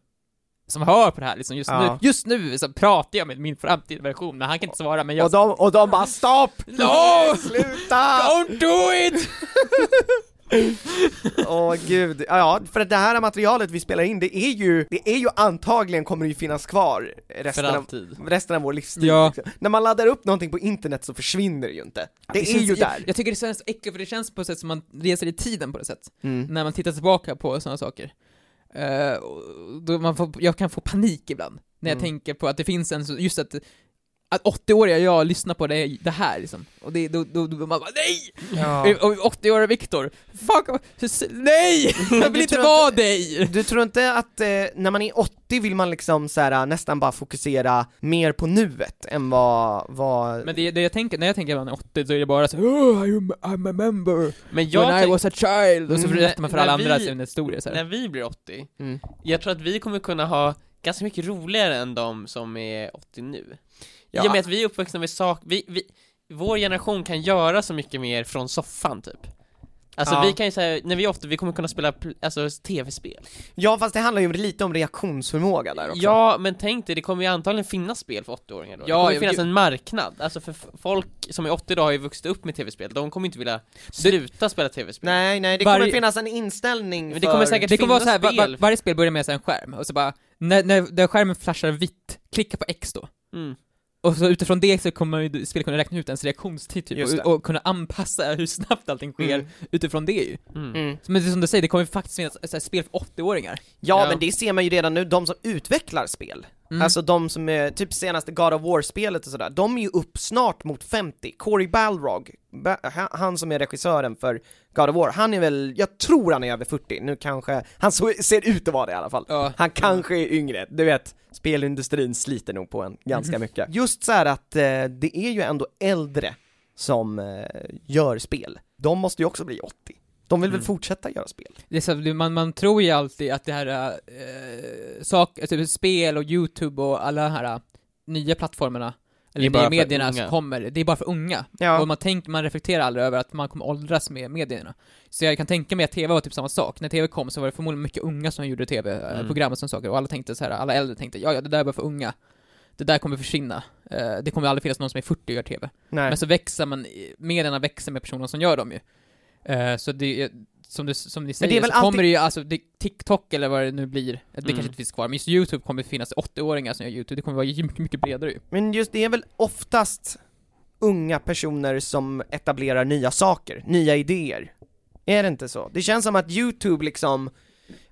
som hör på det här liksom just Ja. nu, just nu så pratar jag med min framtidsversion, men han kan inte svara men jag Och de, och de bara stopp! <laughs> No! Sluta! Don't do it! <laughs> <laughs> Åh gud, ja för att det här materialet vi spelar in, det är ju, det är ju antagligen kommer det ju finnas kvar För resten av, alltid. resten av vår livstid Ja. liksom. När man laddar upp någonting på internet så försvinner det ju inte. Det, är känns- ju där. Jag, jag tycker det känns så äckligt för det känns på ett sätt som man reser i tiden på ett sätt, Mm. när man tittar tillbaka på sådana saker. Och då man får, jag kan få panik ibland, när jag Mm. tänker på att det finns en, just att att 80-åriga jag lyssnar på det, det här liksom, och det, då, då, då man bara nej! Ja. Och 80-åriga Viktor, fuck, nej! <laughs> Jag vill inte vara dig! Du tror inte att eh, när man är 80 vill man liksom så här, nästan bara fokusera mer på nuet än vad, vad... Men det, det jag tänker, när jag tänker att man är 80 så är det bara så oh, I'm, I'm a member, Men jag when I was a child, och så Mm, berättar man för när alla vi- andra sin historia så när här. vi blir 80, Mm. jag tror att vi kommer kunna ha ganska mycket roligare än de som är 80 nu. Ja. I och med att vi är uppvuxna med sak, vi, vi, vår generation kan göra så mycket mer från soffan typ. Alltså Ja. vi kan ju säga, när vi är 80, vi kommer kunna spela alltså, tv-spel. Ja fast det handlar ju lite om reaktionsförmåga där också. Ja, men tänk dig, det kommer ju antagligen finnas spel för 80-åringar då. det Ja, kommer ju finnas en marknad. Alltså för folk som är 80 idag har ju vuxit upp med tv-spel, de kommer inte vilja sluta spela tv-spel. Nej, nej, det Varje- kommer finnas en inställning Men det för... kommer säkert Det kommer vara så här, va, va, spel. varje spel börjar med en skärm, och så bara, när, när, när skärmen flashar vitt, klicka på X då. Mm. Och så utifrån det så kommer ju spelet kunna räkna ut ens reaktionstid typ, och, och kunna anpassa <laughs> hur snabbt allting sker Mm. utifrån det ju. Mm. Mm. Men det som du säger, det kommer ju faktiskt finnas så här, spel för 80-åringar. Ja, Ja. men det ser man ju redan nu, de som utvecklar spel Mm. Alltså de som är, typ senaste God of War-spelet och sådär, de är ju upp snart mot 50. Cory Balrog, ba- ha- han som är regissören för God of War, han är väl, jag tror han är över 40, nu kanske, han så, ser ut att vara det i alla fall. Ja. Han kanske är yngre, du vet, spelindustrin sliter nog på en ganska mycket. Just så här att eh, det är ju ändå äldre som eh, gör spel. De måste ju också bli 80. De vill väl Mm. fortsätta göra spel? Det är så, man, man tror ju alltid att det här, äh, sak, alltså spel och YouTube och alla de här äh, nya plattformarna, eller bara nya medierna som kommer, det är bara för unga. Ja. Och man tänker, man reflekterar aldrig över att man kommer åldras med medierna. Så jag kan tänka mig att TV var typ samma sak. När TV kom så var det förmodligen mycket unga som gjorde Mm. TV-program och sådana saker, och alla tänkte så här, alla äldre tänkte ja, ja, det där är bara för unga. Det där kommer försvinna. Eh, det kommer aldrig finnas någon som är 40 och gör TV. Nej. Men så växer man, medierna växer med personerna som gör dem ju. Eh, så det som, du, som ni säger, det är väl så kommer alltid- det ju, alltså, det, TikTok eller vad det nu blir, det Mm. kanske inte finns kvar, men just YouTube kommer det finnas 80-åringar som gör YouTube, det kommer vara mycket, mycket bredare ju. Men just det är väl oftast unga personer som etablerar nya saker, nya idéer. Är det inte så? Det känns som att YouTube liksom,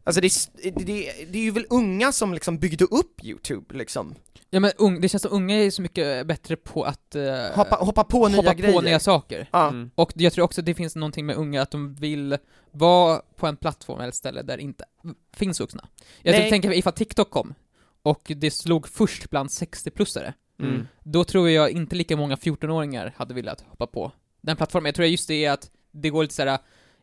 alltså det, är- det, det, är ju väl unga som liksom byggde upp YouTube liksom. Ja men ung, det känns som unga är så mycket bättre på att eh, Hoppa, hoppa på nya hoppa grejer. på nya saker. Ja. Mm. Och jag tror också att det finns någonting med unga, att de vill vara på en plattform eller ställe där det inte finns vuxna. Jag Nej. Nej. tänker ifall TikTok kom, och det slog först bland 60-plussare, Mm. då tror jag inte lika många 14-åringar hade velat hoppa på den plattformen. Jag tror just det är att det går lite såhär,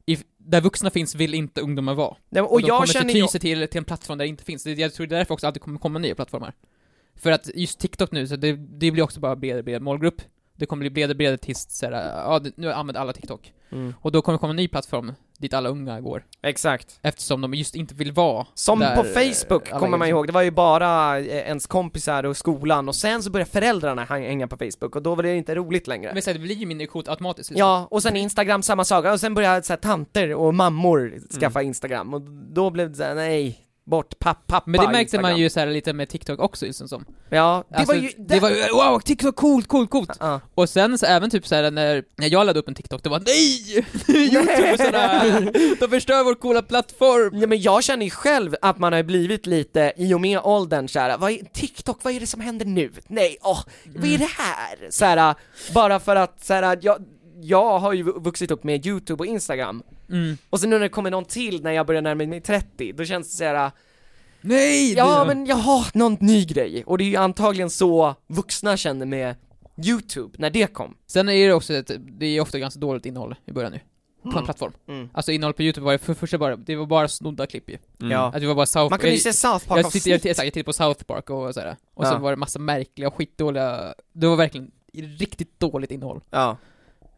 if, där vuxna finns vill inte ungdomar vara. Nej, Och, och de jag kommer känner ju, sig till, till en plattform där det inte finns. Det- Jag tror det är därför också alltid kommer komma nya plattformar. För att just TikTok nu, så det, det blir också bara bredare, bredare målgrupp. Det kommer bli bredare, bredare tills såhär, ja, det- nu använder alla TikTok. mm, Och då kommer det komma en ny plattform dit alla unga går. exakt. Eftersom de just inte vill vara Som där, på Facebook kommer man är- ihåg, det var ju bara eh, ens kompisar och skolan och sen så började föräldrarna hänga på Facebook och då var det inte roligt längre. Men så här, det blir ju mindre coolt automatiskt. liksom. Ja, och sen Instagram samma sak, och sen började så här, tanter och mammor skaffa Mm. Instagram, och då blev det såhär, nej, bort, papp, pappa Men det märkte Instagram. man ju så här lite med TikTok också liksom som. Ja, det Alltså, var ju, det var ju, wow, TikTok, coolt, coolt, coolt! Ja. Och sen så även typ såhär när, när jag laddade upp en TikTok, det var <laughs> nej! Youtube och sådär, de förstör vår coola plattform! Ja men jag känner ju själv att man har blivit lite, i och med åldern såhär, vad är, TikTok, vad är det som händer nu? Nej, åh, vad är det här? Såhär, bara för att såhär, jag, jag har ju vuxit upp med YouTube och Instagram, Mm. och sen nu när det kommer någon till när jag börjar närma mig 30, då känns det såhär, Nej! ja det- men jag har någon ny grej, och det är ju antagligen så vuxna känner med YouTube, när det kom. Sen är det också ett, det är ofta ganska dåligt innehåll i början nu. På en plattform. Mm. Alltså innehåll på Youtube var ju för första bara, det var bara snodda klipp ju. Mm. Ja. Att det var bara South Man kunde ju se South Park jag, sitter, jag, jag, jag tittade på South Park och sådär. Och Ja. så var det massa märkliga skitdåliga, det var verkligen riktigt dåligt innehåll. Ja.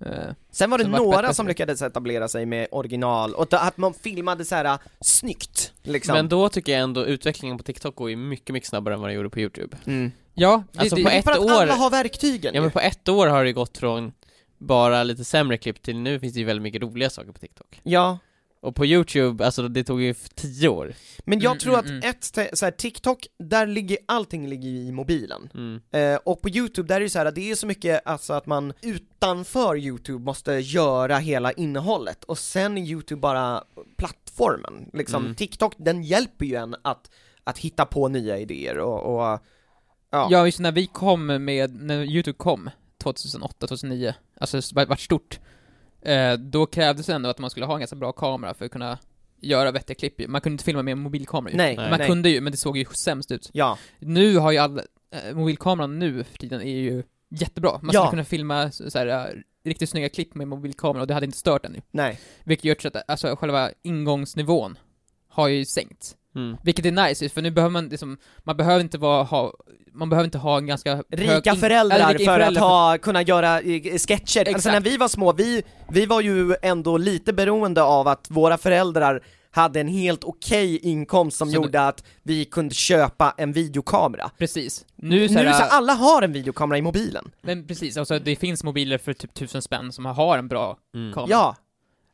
Eh, Sen var det vart några bättre. som lyckades etablera sig med original, och att man filmade så här äh, snyggt, liksom. Men då tycker jag ändå utvecklingen på TikTok går ju mycket, mycket snabbare än vad den gjorde på YouTube. mm. ja, det, Alltså, det, på Det ett för att år- alla har verktygen Ja men på ett år har det gått från bara lite sämre klipp till nu finns det ju väldigt mycket roliga saker på TikTok. Ja, Och på YouTube, alltså det tog ju tio år. men jag Mm, tror mm, att mm. ett, så här, TikTok, där ligger, allting ligger i mobilen. Mm. Eh, och på YouTube, där är det så här, det är så mycket alltså att man utanför YouTube måste göra hela innehållet, och sen är YouTube bara plattformen, liksom. Mm. TikTok, den hjälper ju en att, att hitta på nya idéer och, och ja. Ja, just när vi kom med, när Youtube kom, 2008, 2009, alltså vart stort, eh, då krävdes det ändå att man skulle ha en ganska bra kamera för att kunna göra vettiga klipp. Man kunde inte filma med en mobilkamera ju. Nej. Man nej. kunde ju, men det såg ju sämst ut. Ja, Nu har ju alla, eh, mobilkameran nu för tiden är ju jättebra. Man Ja. skulle kunna filma så, så här, eh, riktigt snygga klipp med mobilkamera och det hade inte stört en ju. nej. Vilket gör så att, alltså själva ingångsnivån har ju sänkts. Mm. Vilket är nice, för nu behöver man liksom, man behöver inte vara, ha, man behöver inte ha en ganska Rika föräldrar för föräldrar att ha, kunna göra eh, sketcher, alltså Exakt. när vi var små, vi, vi var ju ändå lite beroende av att våra föräldrar hade en helt okej inkomst som Så gjorde att vi kunde köpa en videokamera. Precis. Nu Nu så här, så alla har en videokamera i mobilen. men precis, alltså det finns mobiler för typ tusen spänn som har en bra Mm. kamera. Ja,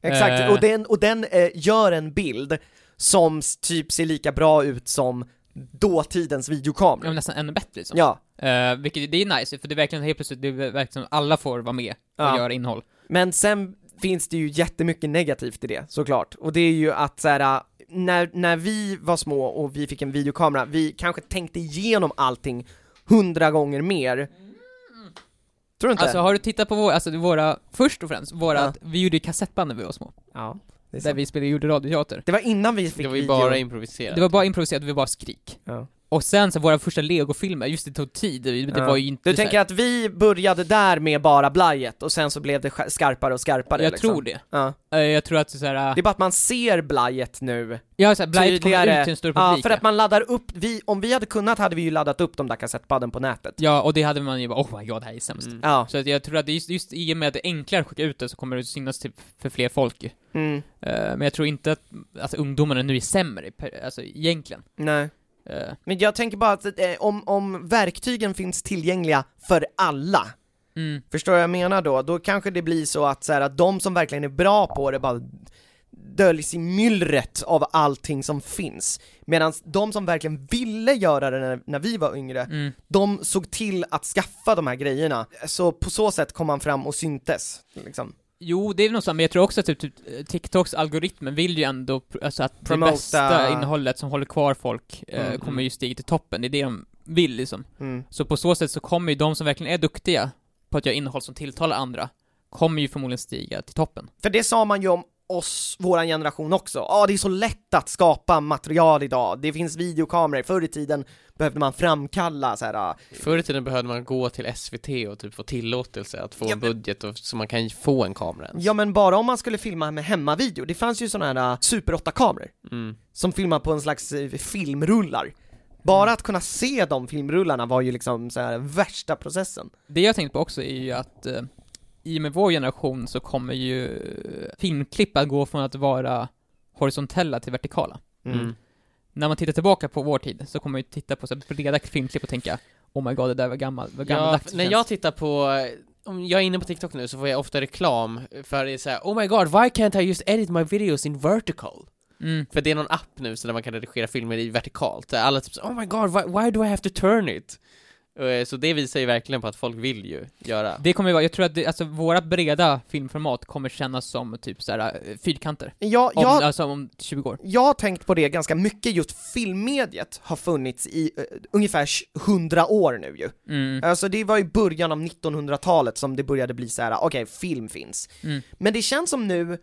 exakt, Eh. och den, och den eh, gör en bild som typ ser lika bra ut som dåtidens Ja, videokamera. men nästan ännu bättre liksom. Ja, Eh, vilket, det är nice, för det är verkligen helt plötsligt, det är verkligen alla får vara med och Ja. göra innehåll. men sen, finns det ju jättemycket negativt i det, såklart. Och det är ju att så här, när, när vi var små och vi fick en videokamera, vi kanske tänkte igenom allting hundra gånger mer. Tror du inte? Alltså har du tittat på våra, alltså våra, först och främst, våra, Ja. vi gjorde ju kassettband när vi var små. ja, Där sant. vi spelade, gjorde radioteater. Det var innan vi fick Det var ju video. bara improviserat. Det var bara improviserat, det var bara skrik. Ja. Och sen så våra första legofilmer, just det tog tid, det Ja. var ju inte Du så här- tänker att vi började där med bara blajet och sen så blev det sk- skarpare och skarpare Jag liksom. tror det. Ja. Eh, Jag tror att såhär, Det är bara att man ser blajet nu ja såhär, Blight kommer tydligare. ut till en större Ja, publik. för att man laddar upp, vi, om vi hade kunnat hade vi ju laddat upp de där kassettpadden på nätet. Ja, och det hade man ju bara, oh my god, det här är sämst. Mm. Ja. Så att jag tror att just, just i och med att det är enklare att skicka ut det så kommer det synas till, för fler folk. Mm. Eh, Men jag tror inte att, att ungdomarna nu är sämre, alltså egentligen. Nej. Eh, Men jag tänker bara att eh, om, om verktygen finns tillgängliga för alla, Mm. förstår vad jag menar då? Då kanske det blir så att, så här, att de som verkligen är bra på det bara döljs i myllret av allting som finns. Medan de som verkligen ville göra det när, när vi var yngre, Mm. de såg till att skaffa de här grejerna. Så på så sätt kom man fram och syntes, liksom. Jo, det är nog så, men jag tror också att typ, typ, TikToks algoritmer vill ju ändå, alltså att Promota- det bästa innehållet som håller kvar folk eh, Mm. kommer ju stiga till toppen, det är det de vill liksom. Mm. Så på så sätt så kommer ju de som verkligen är duktiga på att göra innehåll som tilltalar andra, kommer ju förmodligen stiga till toppen. För det sa man ju om oss, våran generation också. Ja, det är så lätt att skapa material idag. Det finns videokameror. Förr i tiden behövde man framkalla så här. ah, Förr i tiden behövde man gå till SVT och typ få tillåtelse att få Ja, en men- budget och, så man kan få en kamera ens. Ja men bara om man skulle filma med hemmavideo. Det fanns ju sådana här ah, Super 8-kameror Mm. som filmar på en slags eh, filmrullar. Bara att kunna se de filmrullarna var ju liksom så här värsta processen. Det jag tänkt på också är ju att eh, i och med vår generation så kommer ju filmklipp att gå från att vara horisontella till vertikala. Mm. När man tittar tillbaka på vår tid så kommer man ju titta på så här breda filmklipp och tänka Oh my god, det där var gammal, Ja, gammaldags det när känns." jag tittar på, om jag är inne på TikTok nu så får jag ofta reklam för det är såhär Oh my god, why can't I just edit my videos in vertical? mm. För det är någon app nu så där man kan redigera filmer i vertikalt, alla typ så, Oh my god, why, why do I have to turn it? Eh, Så det visar ju verkligen på att folk vill ju göra Det kommer ju vara, jag tror att det, alltså våra breda filmformat kommer kännas som typ såhär eh, fyrkanter. Ja, Om, jag, Alltså om 20 år. jag har tänkt på det ganska mycket, just filmmediet har funnits i eh, ungefär 100 år nu ju. Mm. Alltså det var i början av 1900-talet som det började bli så här: okej, film finns. Mm. Men det känns som nu,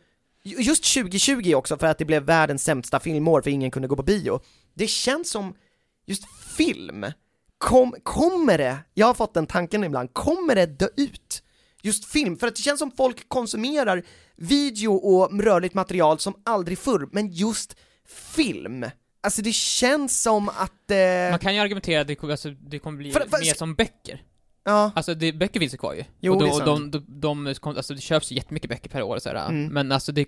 ju- just 2020 också, för att det blev världens sämsta filmår för ingen kunde gå på bio. Det känns som, just film, kom, kommer det, jag har fått den tanken ibland, kommer det dö ut? Just film, för att det känns som folk konsumerar video och rörligt material som aldrig förr, men just film. Alltså det känns som att... Eh, Man kan ju argumentera att det, kommer- alltså, det kommer bli För- för- mer som böcker. ja, Alltså det, böcker finns ju kvar ju. Jo, och det är sant. de, de, de, kom- alltså det köps jättemycket böcker per år och sådär. Mm. Men alltså det,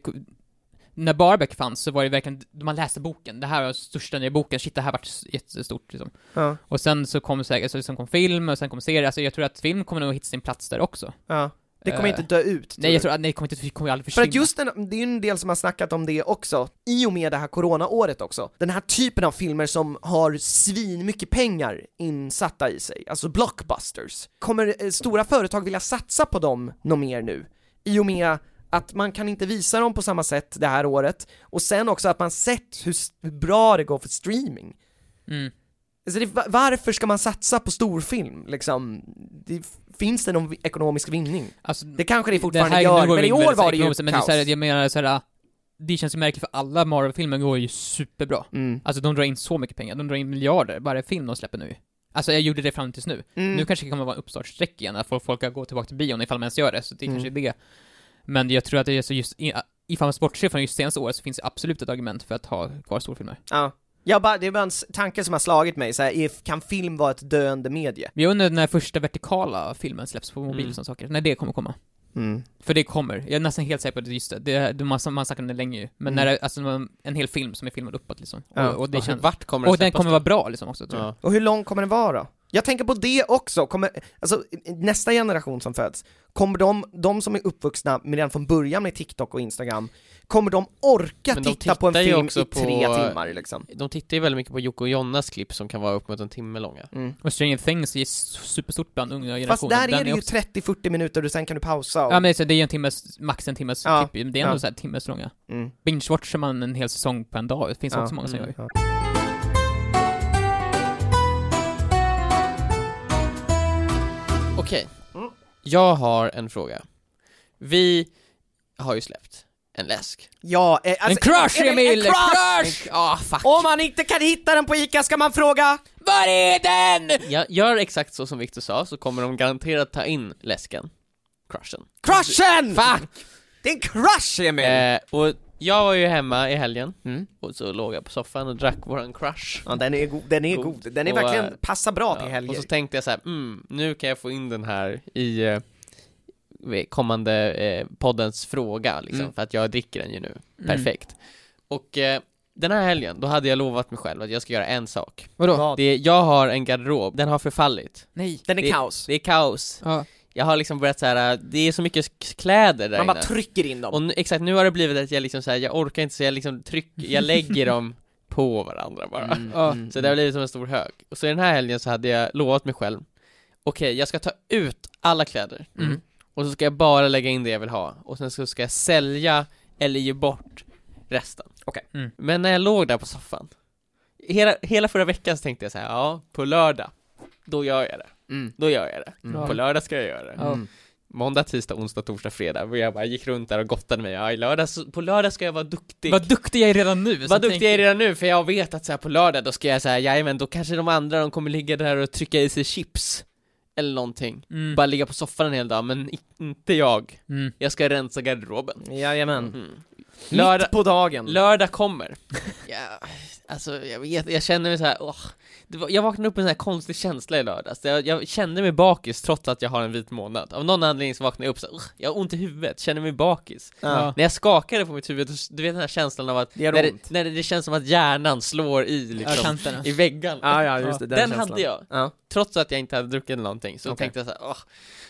när bara böcker fanns så var det verkligen, man läste boken, det här var största nya boken, shit det här vart jättestort liksom. ja, Och sen så kom säkert, alltså, sen kom film och sen kom serier, alltså jag tror att film kommer nog hitta sin plats där också. ja. Det kommer Eh, inte dö ut. tror Nej jag tror att, nej det kommer inte, kommer aldrig För försvinna. att just den, det är ju en del som har snackat om det också, i och med det här coronaåret också. Den här typen av filmer som har svin mycket pengar insatta i sig, alltså blockbusters. Kommer eh, stora företag vilja satsa på dem något mer nu? I och med att man kan inte visa dem på samma sätt det här året, och sen också att man sett hur, hur bra det går för streaming. Mm. Alltså det, va- varför ska man satsa på storfilm liksom? Det, finns det någon ekonomisk vinning? Alltså, Det kanske det fortfarande här- gör, men i år var det ju ekonomiskt, Men det är kaos. så här, jag menar såhär, det känns ju märkligt för alla Marvel-filmer går ju superbra. Mm. Alltså de drar in så mycket pengar, de drar in miljarder varje film de släpper nu. Alltså jag gjorde det fram tills nu. Mm. Nu kanske det kommer vara en uppstartsträck igen, att folk, folk gå tillbaka till bion ifall man ens gör det, så det Mm. kanske är det. Men jag tror att det är så just, i- ifall man bortser från just senaste året så finns det absolut ett argument för att ha kvar storfilmer. Ja. Jag bara, det är bara en tanke som har slagit mig, så här, är, kan film vara ett döende medie? Jag undrar när första vertikala filmen släpps på mobil Mm. och sådana saker, när det kommer komma. Mm. För det kommer, jag är nästan helt säker på att det just det, det, det man, man snackar om det länge ju. Men Mm. när det, alltså en hel film som är filmad uppåt liksom. Ja. Och, och det Och känns, vart kommer det och den kommer då? vara bra liksom också tror jag. Ja. Och hur lång kommer den vara då? Jag tänker på det också, kommer, alltså nästa generation som föds, kommer de, de som är uppvuxna med redan från början med TikTok och Instagram, kommer de orka de titta på en ju film också i tre på- timmar liksom? De tittar ju väldigt mycket på Jocke och Jonnas klipp som kan vara upp mot en timme långa. Mm. Och Stranger Things är superstort bland unga Fast generationer. där är det ju också- 30-40 minuter och sen kan du pausa och... Ja men det är ju en timmes, max en timmes Ja, klipp, men det är ändå ja. så här timmes långa. Mm. Binge-watchar man en hel säsong på en dag, det finns Ja, också många som mm. gör. Ja. Okej. Mm. Jag har en fråga. Vi har ju släppt en läsk. Ja, eh, alltså, En crush Emil, Emil! En crush! Ja, ah, fuck. Om man inte kan hitta den på Ica ska man fråga Var är den? Jag gör exakt så som Victor sa, så kommer de garanterat ta in läsken. Crushen. Crushen! Fuck! Det är en crush Emil! Eh, och jag var ju hemma i helgen, Mm. och så låg jag på soffan och drack våran crush. Ja den är god, den är God. god, den är Och, verkligen, eh, passar bra till Ja, helger och så tänkte jag så här, mm, nu kan jag få in den här i eh, kommande eh, poddens fråga, liksom, Mm. för att jag dricker den ju nu. Mm. Perfekt. Och eh, den här helgen, då hade jag lovat mig själv att jag ska göra en sak. Vadå? Vad? Det är, jag har en garderob, den har förfallit. Nej. Den är det- kaos. Det är kaos. Ja. Jag har liksom börjat så här. det är så mycket kläder där Man bara inne. trycker in dem. Och nu, exakt, nu har det blivit att jag liksom så här, jag orkar inte så jag liksom trycker, jag lägger dem <laughs> på varandra bara. Mm, mm, Så det har blivit som en stor hög. Och så den här helgen så hade jag lovat mig själv, okej, jag ska ta ut alla kläder, Mm. och så ska jag bara lägga in det jag vill ha, och sen så ska jag sälja eller ge bort resten. Okej. Mm. Men när jag låg där på soffan, hela, hela förra veckan så tänkte jag så här, ja, på lördag, då gör jag det. Mm. Då gör jag det. Mm. På lördag ska jag göra det. Mm. Måndag, tisdag, onsdag, torsdag, fredag. Och jag bara gick runt där och gottade mig. Ja, i lördag, på lördag ska jag vara duktig. Vad duktig jag är redan nu. Vad duktig jag är redan nu, för jag vet att så här, på lördag då ska jag säga jajamän, då kanske de andra de kommer ligga där och trycka i sig chips. Eller någonting. Mm. Bara ligga på soffan en hel dag, men inte jag. Mm. Jag ska rensa garderoben. Jajamän. Mm. Lördag, Lördag, på dagen. lördag kommer. <laughs> Ja, alltså jag vet, jag känner mig så här. åh. Var, jag vaknade upp med en sån här konstig känsla i lördags. Jag, jag kände mig bakis trots att jag har en vit månad. Av någon anledning så vaknade jag upp så "Ugh, jag har ont i huvudet, känner mig bakis. Ja. När jag skakade på mitt huvud, du vet den här känslan av att Det när, det, när det, det känns som att hjärnan slår i Ja, liksom, kanterna. i väggarna. Ja, ja, just det, den den, hade jag. Ja. Trots att jag inte hade druckit någonting, så Okej. tänkte jag så här, åh,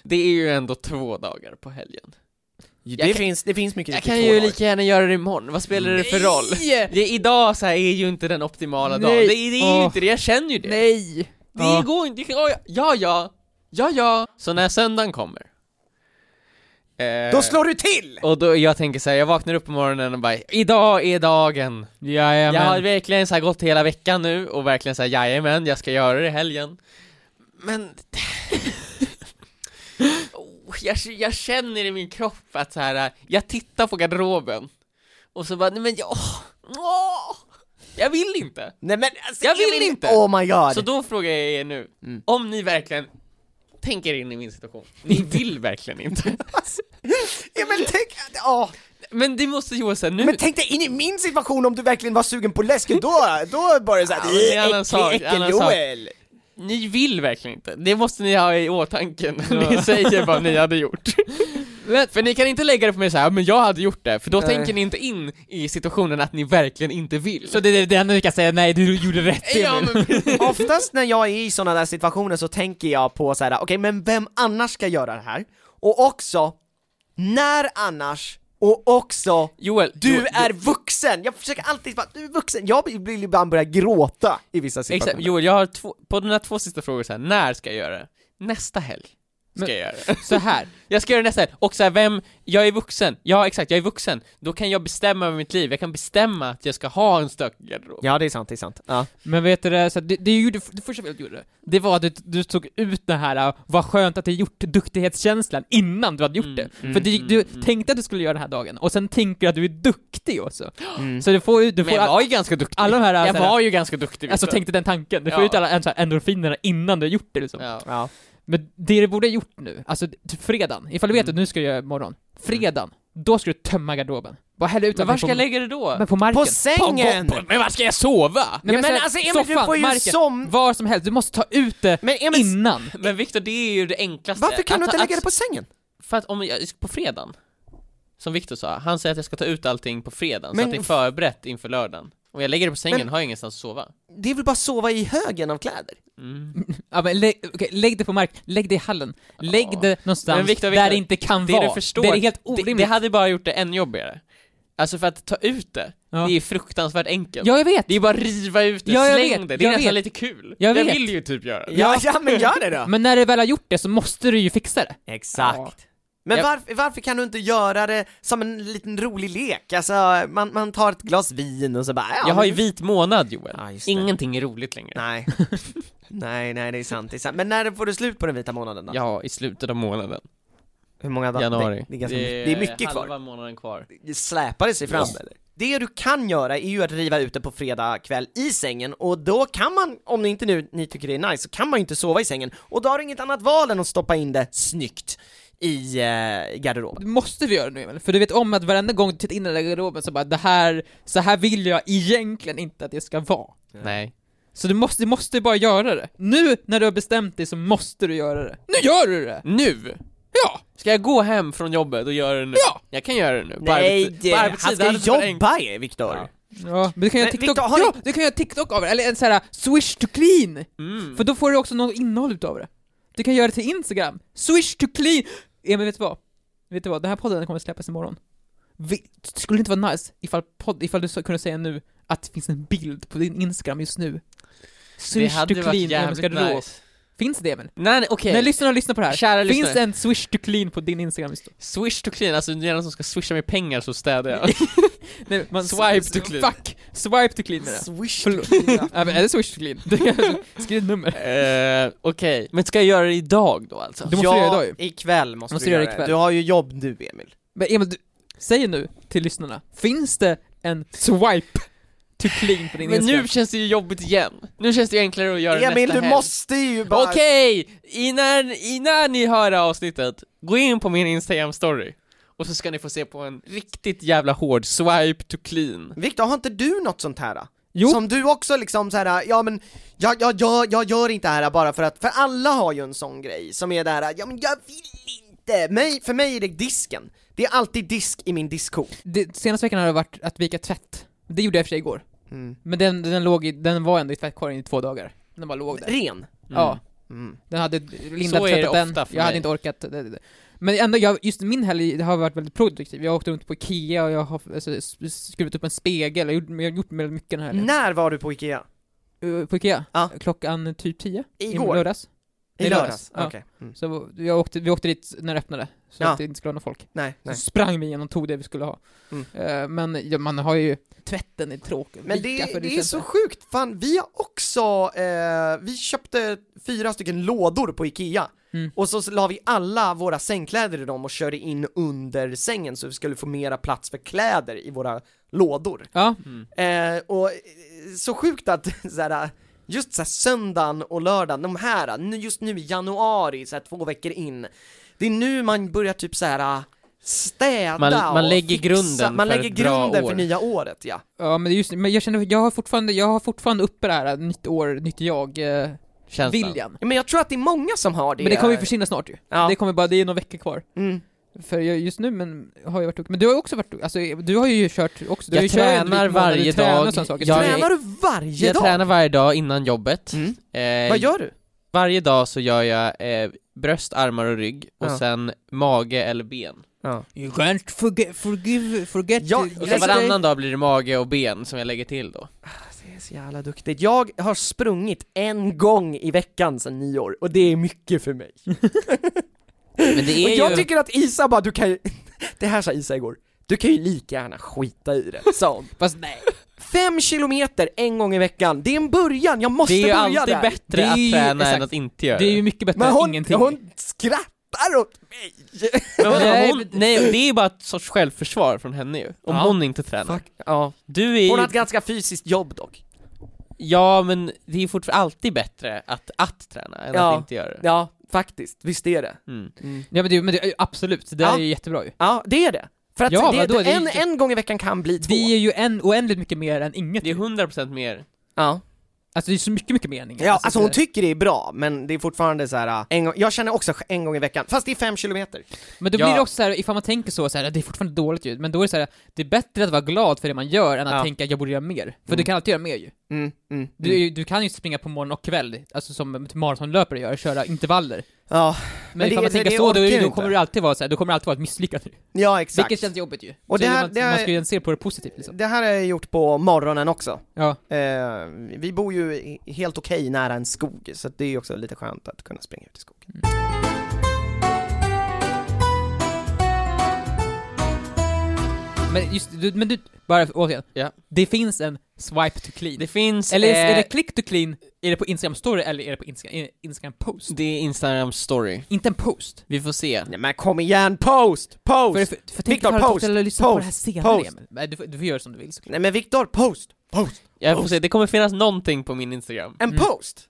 det är ju ändå två dagar på helgen. Det, kan- finns, det finns mycket Jag kan ju dagar. lika gärna göra det imorgon, vad spelar det för roll? Det, idag så är ju inte den optimala dagen, Nej. det, det är ju Åh. inte det, jag känner ju det. Nej! Det Ja. går inte, ja, ja, ja, ja, ja. Så när söndagen kommer, eh, Då slår du till! och då, jag tänker så här, jag vaknar upp på morgonen och bara, idag är dagen. Jajamän. Jag har verkligen så gått hela veckan nu och verkligen så här, jajamän, jag ska göra det i helgen. Men... <laughs> jag, jag känner i min kropp att så här, jag tittar på garderoben och så bara, nej men jag... åh, jag vill inte. Nej men alltså, Jag vill inte. Oh my god! Så då frågar jag er nu, Mm. om ni verkligen tänker in i min situation, ni vill verkligen inte. <laughs> ja, men tänk, åh. Men det måste Johan säga nu. Men tänk dig in i min situation om du verkligen var sugen på läsk, då, då bara såhär, Ja, men det Ni vill verkligen inte. Det måste ni ha i åtanke när ni <laughs> säger vad ni hade gjort. <laughs> För ni kan inte lägga det på mig så här, men jag hade gjort det, för då Nej. tänker ni inte in i situationen att ni verkligen inte vill. Så det är det enda du kan säga, nej du gjorde rätt <laughs> ja, men, Oftast när jag är i sådana där situationer så tänker jag på så här: okej men vem annars ska göra det här? Och också, när annars? Och också, Joel, du Joel, är vuxen! Jag försöker alltid bara, du är vuxen! Jag vill ibland börja gråta i vissa situationer. Exakt, Joel, jag har två, på dina två sista frågor så här, när ska jag göra det? Nästa helg ska Men- jag göra det. Så här. <laughs> Jag ska göra det nästa helg, och så här, vem, jag är vuxen, ja exakt, jag är vuxen, då kan jag bestämma över mitt liv, jag kan bestämma att jag ska ha en stökig garderob. Ja det är sant, det är sant. Ja. Men vet du det, så det, det, gjorde, det första du gjorde, det var att du, du tog ut den här, uh, vad skönt att du gjort duktighetskänslan innan du hade gjort Mm, det. mm, För du, mm, du mm. tänkte att du skulle göra den här dagen, och sen tänker du att du är duktig också. Mm. Så du får du Men får jag all, var ju ganska duktig. alla de här, jag så här var ju ganska duktig alltså tänkte den tanken, du får Ja. ut alla så här, endorfinerna innan du har gjort det liksom. ja. Ja. Men det du borde ha gjort nu, alltså typ fredagen, ifall du vet Mm. att nu ska du göra imorgon, fredagen, då ska du tömma garderoben. Bara hälla ut Men var ska på, jag lägga det då? Men på marken. På sängen! På, på, men var ska jag sova? Nej, Ja, men så här, alltså, Emil, du soffan, får ju marken, som- var som helst, du måste ta ut det Men Emil, innan. Men Victor, det är ju det enklaste. varför kan du Att- inte lägga att- det på sängen? För att om jag, på fredagen? Som Viktor sa, han säger att jag ska ta ut allting på fredagen så att det är förberett inför lördagen. Om jag lägger det på sängen Men- har jag ingenstans att sova. Det är väl bara att sova i högen av kläder? Mm. <laughs> Ja men lägg, okej, lägg det på mark, lägg det i hallen, lägg Ja. det någonstans Men Victor, där Victor, det inte kan Det vara. du förstår, det är helt det, orimligt. det hade bara gjort det än jobbigare. Alltså för att ta ut det, Ja. det är fruktansvärt enkelt. Ja, jag vet! Det är bara att riva ut det, Ja, jag släng vet, det, det är jag nästan vet. lite kul. Jag vet. vill ju typ göra det. Ja, ja men gör det då! <laughs> Men när du väl har gjort det så måste du ju fixa det. Exakt. Men varför, varför kan du inte göra det som en liten rolig lek? Alltså, man, man tar ett glas vin och så bara, ja, Jag har ju vit månad Joel. Ja, just det. Ingenting är roligt längre. Nej. <laughs> nej, nej det är sant, det är sant. Men när får du slut på den vita månaden då? Ja, i slutet av månaden. Hur många dagar? Januari. Det, det, är ganska, det är mycket kvar. halva månaden kvar. Släpar det sig fram eller? Det du kan göra är ju att riva ut det på fredag kväll i sängen och då kan man, om ni inte nu ni tycker det är nice, så kan man ju inte sova i sängen och då har du inget annat val än att stoppa in det snyggt i eh, garderoben. Det måste vi göra nu Emil, för du vet om att varenda gång du tittar in i den där garderoben så bara det här, så här vill jag egentligen inte att det ska vara. Nej. Så du måste, du måste bara göra det. Nu när du har bestämt dig så måste du göra det. Nu gör du det! Nu! Ja! Ska jag gå hem från jobbet och göra det nu? Ja! Jag kan göra det nu. På Nej, det, På han ska det jobba er, Viktor! Ja. Ja, men du kan göra TikTok, Victor, har ja! Du kan göra TikTok av det, eller en sån här swish to clean! Mm. För då får du också något innehåll utav det. Du kan göra det till Instagram. Swish to clean! Emil, vet du vad? Vet du vad? Den här podden kommer släppas imorgon. Vi, skulle det inte vara nice ifall, podd, ifall du kunde säga nu att det finns en bild på din Instagram just nu? Det Swish hade to varit clean, Emils garderob. nice. Finns det Emil? Nej, nej okej. När lyssnarna lyssnar på det här, Kära finns lyssnare. en swish to clean på din Instagram då? Swish to clean, alltså det är någon som ska swisha mig pengar så städar jag. <laughs> Nej, man, Swipe to clean. Fuck! Swipe to clean menar. Swish <laughs> ja, men är det swish to clean? Skriv ett nummer. Eh, okej. Men ska jag göra det idag då alltså? Du måste ja, göra det idag ju. ikväll måste, Måste du göra det. ikväll. Du har ju jobb nu, Emil. Men Emil, du, säg nu till lyssnarna, finns det en swipe to clean på din Men Instagram? nu känns det ju jobbigt igen. Nu känns det ju enklare att göra det Emil, nästa du helg. måste ju bara... Okej! Innan, innan ni hör det här avsnittet, gå in på min Instagram-story. Och så ska ni få se på en riktigt jävla hård swipe to clean. Viktor, har inte du något sånt här? då? Jo. Som du också liksom så här, ja men, jag, jag, jag, jag gör inte det här bara för att, för alla har ju en sån grej som är där, ja men jag vill inte! Mig, för mig är det disken. Det är alltid disk i min diskho. Det, senaste veckan har det varit att vika tvätt. Det gjorde jag i och för sig igår. Mm. Men den, den låg i, den var ändå i tvättkorgen i två dagar. Den bara låg där. Ren. Ja. Mm. Den hade, Linda hade tvättat den, jag hade mig. inte orkat. det- det- det. Men ändå, jag, just min helg har varit väldigt produktiv. Jag har åkt runt på Ikea och jag har alltså, s- skruvat upp en spegel, jag har gjort, jag har gjort väldigt mycket den här helgen. När var du på Ikea? Uh, På Ikea? Ja. Klockan typ 10? Igår? I lördags? I lördags? ja. Okej. Mm. Så jag åkte, vi åkte dit när det öppnade, så Ja. att det inte skulle vara någon folk. Nej, Så nej. sprang vi igenom och tog det vi skulle ha. Mm. Eh, men ja, man har ju, tvätten är tråkig. Men det, för det är så sjukt, fan vi har också, eh, vi köpte fyra stycken lådor på Ikea Mm. Och så la vi alla våra sängkläder i dem och körde in under sängen så vi skulle få mera plats för kläder i våra lådor Ja, eh, Och så sjukt att <laughs> såhär, just såhär söndagen och lördagen, de här, nu- just nu i januari, såhär två veckor in Det är nu man börjar typ såhär städa Man- man och lägger fixa. grunden man för lägger ett bra grunden år. för nya året ja ja men just men jag känner, jag har fortfarande, jag har fortfarande uppe det här nytt år, nytt jag, eh, Känslan. viljan. Ja, Men jag tror att det är många som har det Men det kommer ju försvinna snart ju. Ja. Det kommer bara, det är några veckor kvar. Mm. För jag, just nu men, har jag varit duktig. Men du har ju också varit alltså du har ju kört också, du Jag har ju kört tränar varje du tränar dag. Jag Tränar du varje Jag dag? tränar varje dag innan jobbet. Mm. Eh, Vad gör du? Varje dag så gör jag eh, bröst, armar och rygg, och Ja. sen mage eller ben. Ja. You can't forget, forgive, forget Ja, Och Jag ska- varannan dag blir det mage och ben som jag lägger till då. Det är så jävla duktigt. Jag har sprungit en gång i veckan sedan nyår, och det är mycket för mig. <laughs> Men det Och är jag ju... tycker att Isa bara, du kan ju, <laughs> det här sa Isa igår, du kan ju lika gärna skita i det, sa hon. Fast nej. Fem kilometer en gång i veckan, det är en början, jag måste Det är ju börja alltid där. bättre Det är att träna än exakt. att inte göra Det är ju mycket bättre Men än hon, ingenting. hon skrattar åt mig! Nej, hon, nej, det är ju bara ett sorts självförsvar från henne ju, om Ja. hon inte tränar. Fuck, ja. Du är Hon har ett ganska fysiskt jobb dock. Ja men det är fortfarande alltid bättre att, att träna än Ja. att inte göra det. Ja, faktiskt, visst är det. Mm. Ja men det, men det, absolut, det där Ja. är ju jättebra ju. Ja, det är det. För att Ja, det, vadå, det är en, ju- en gång i veckan kan bli två. Det är ju en, oändligt mycket mer än inget. Det är 100% mer. Ja. Alltså det är så mycket, mycket mening. Ja, alltså hon det- tycker det är bra, men det är fortfarande så här. en gång, jag känner också en gång i veckan, fast det är fem kilometer. Men då Ja. blir det också så här, ifall man tänker så, så här, det är fortfarande dåligt ljud, men då är det så här, det är bättre att vara glad för det man gör än att Ja. tänka att jag borde göra mer. För Mm. du kan alltid göra mer ju. Mm, mm, Du, mm. du kan ju springa på morgon och kväll, alltså som maratonlöpare gör, köra intervaller. Ja, Men, Men det- ifall man tänker så, då, då kommer det alltid vara så här, då kommer det alltid vara ett misslyckande. ja exakt. Vilket känns jobbigt ju. Och så det här- man, det här- man ska ju se på det positivt liksom. Det här har jag gjort på morgonen också. Ja. Eh, vi bor ju helt okej nära en skog, så det är ju också lite skönt att kunna springa ut i skogen. Men just, du, men du, bara återigen. Ja. Det finns en swipe to clean. Det finns... eller är eh, det click to clean, är det på Instagram story eller är det på Instagram, Instagram post? det är Instagram story. Inte en post. Vi får se. Nej men kom igen, post! Post! För, för, för tänk Victor, ifall post, eller lyssna på post, det här senare post. Nej, du, får- du får göra som du vill såklart. Nej men Viktor, post! Post! Jag får se, det kommer finnas någonting på min Instagram. En Mm. post!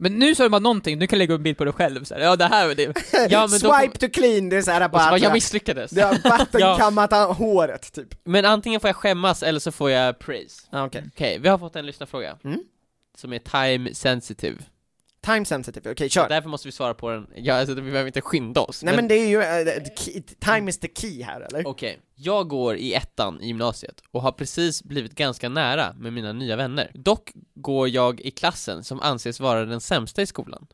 Men nu sa du bara någonting, du kan lägga upp en bild på dig själv så här. ja det här var det. <laughs> Ja, men då Swipe to clean, det är såhär Och så bara... bara, jag misslyckades. det har <laughs> vattenkammat ja. håret, typ. Men antingen får jag skämmas eller så får jag praise. Ah, Okej. Okej, vi har fått en lyssnarfråga. Mm. Som är time sensitive. Time sensitive, okej kör. Därför måste vi svara på den, ja alltså vi behöver inte skynda oss. Nej men det är ju, the key, time is the key här eller? Okej, jag går i ettan i gymnasiet och har precis blivit ganska nära med mina nya vänner. Dock går jag i klassen som anses vara den sämsta i skolan.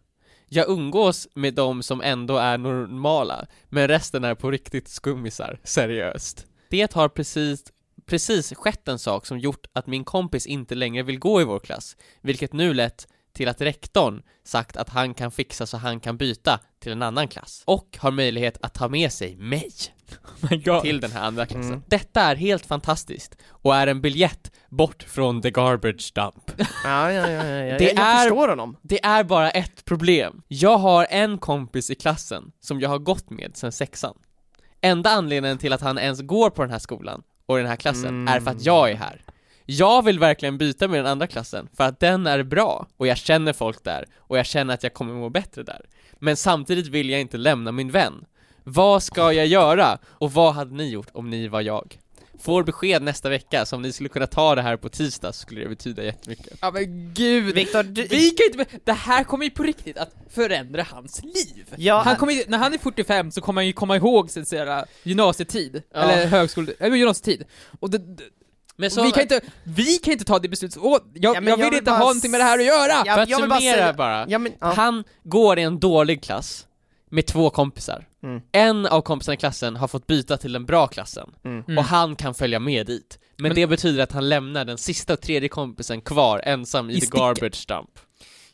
Jag umgås med de som ändå är normala, men resten är på riktigt skummisar, seriöst. Det har precis, precis skett en sak som gjort att min kompis inte längre vill gå i vår klass, vilket nu lett till att rektorn sagt att han kan fixa så han kan byta till en annan klass och har möjlighet att ta med sig mig Oh my God. till den här andra klassen. Mm. Detta är helt fantastiskt och är en biljett bort från the garbage dump. <laughs> Ja, ja, ja, ja. Det jag, jag är- förstår honom. Det är bara ett problem. Jag har en kompis i klassen som jag har gått med sedan sexan. Enda anledningen till att han ens går på den här skolan och den här klassen Mm. är för att jag är här. Jag vill verkligen byta med den andra klassen för att den är bra och jag känner folk där och jag känner att jag kommer må bättre där. Men samtidigt vill jag inte lämna min vän. Vad ska jag göra? Och vad hade ni gjort om ni var jag? Får besked nästa vecka, så om ni skulle kunna ta det här på tisdag så skulle det betyda jättemycket. Ja men gud. Viktor, du... Vi kan inte, det här kommer ju på riktigt att förändra hans liv. Ja, Han kommer, ju- när han är 45 så kommer han ju komma ihåg sin så här, gymnasietid, Ja. eller högskole, eller gymnasietid. Och det, och vi, kan inte, vi kan inte ta det beslutet, Åh, jag, Ja, jag jag vill vill inte ha någonting med det här att göra! Ja, för att jag vill bara summera säga- bara, Ja men, ja. han går i en dålig klass med två kompisar. Mm. En av kompisarna i klassen har fått byta till den bra klassen, Mm. Mm. och han kan följa med dit. Men, Men- det betyder att han lämnar den sista och tredje kompisen kvar ensam i, I the garbage dump.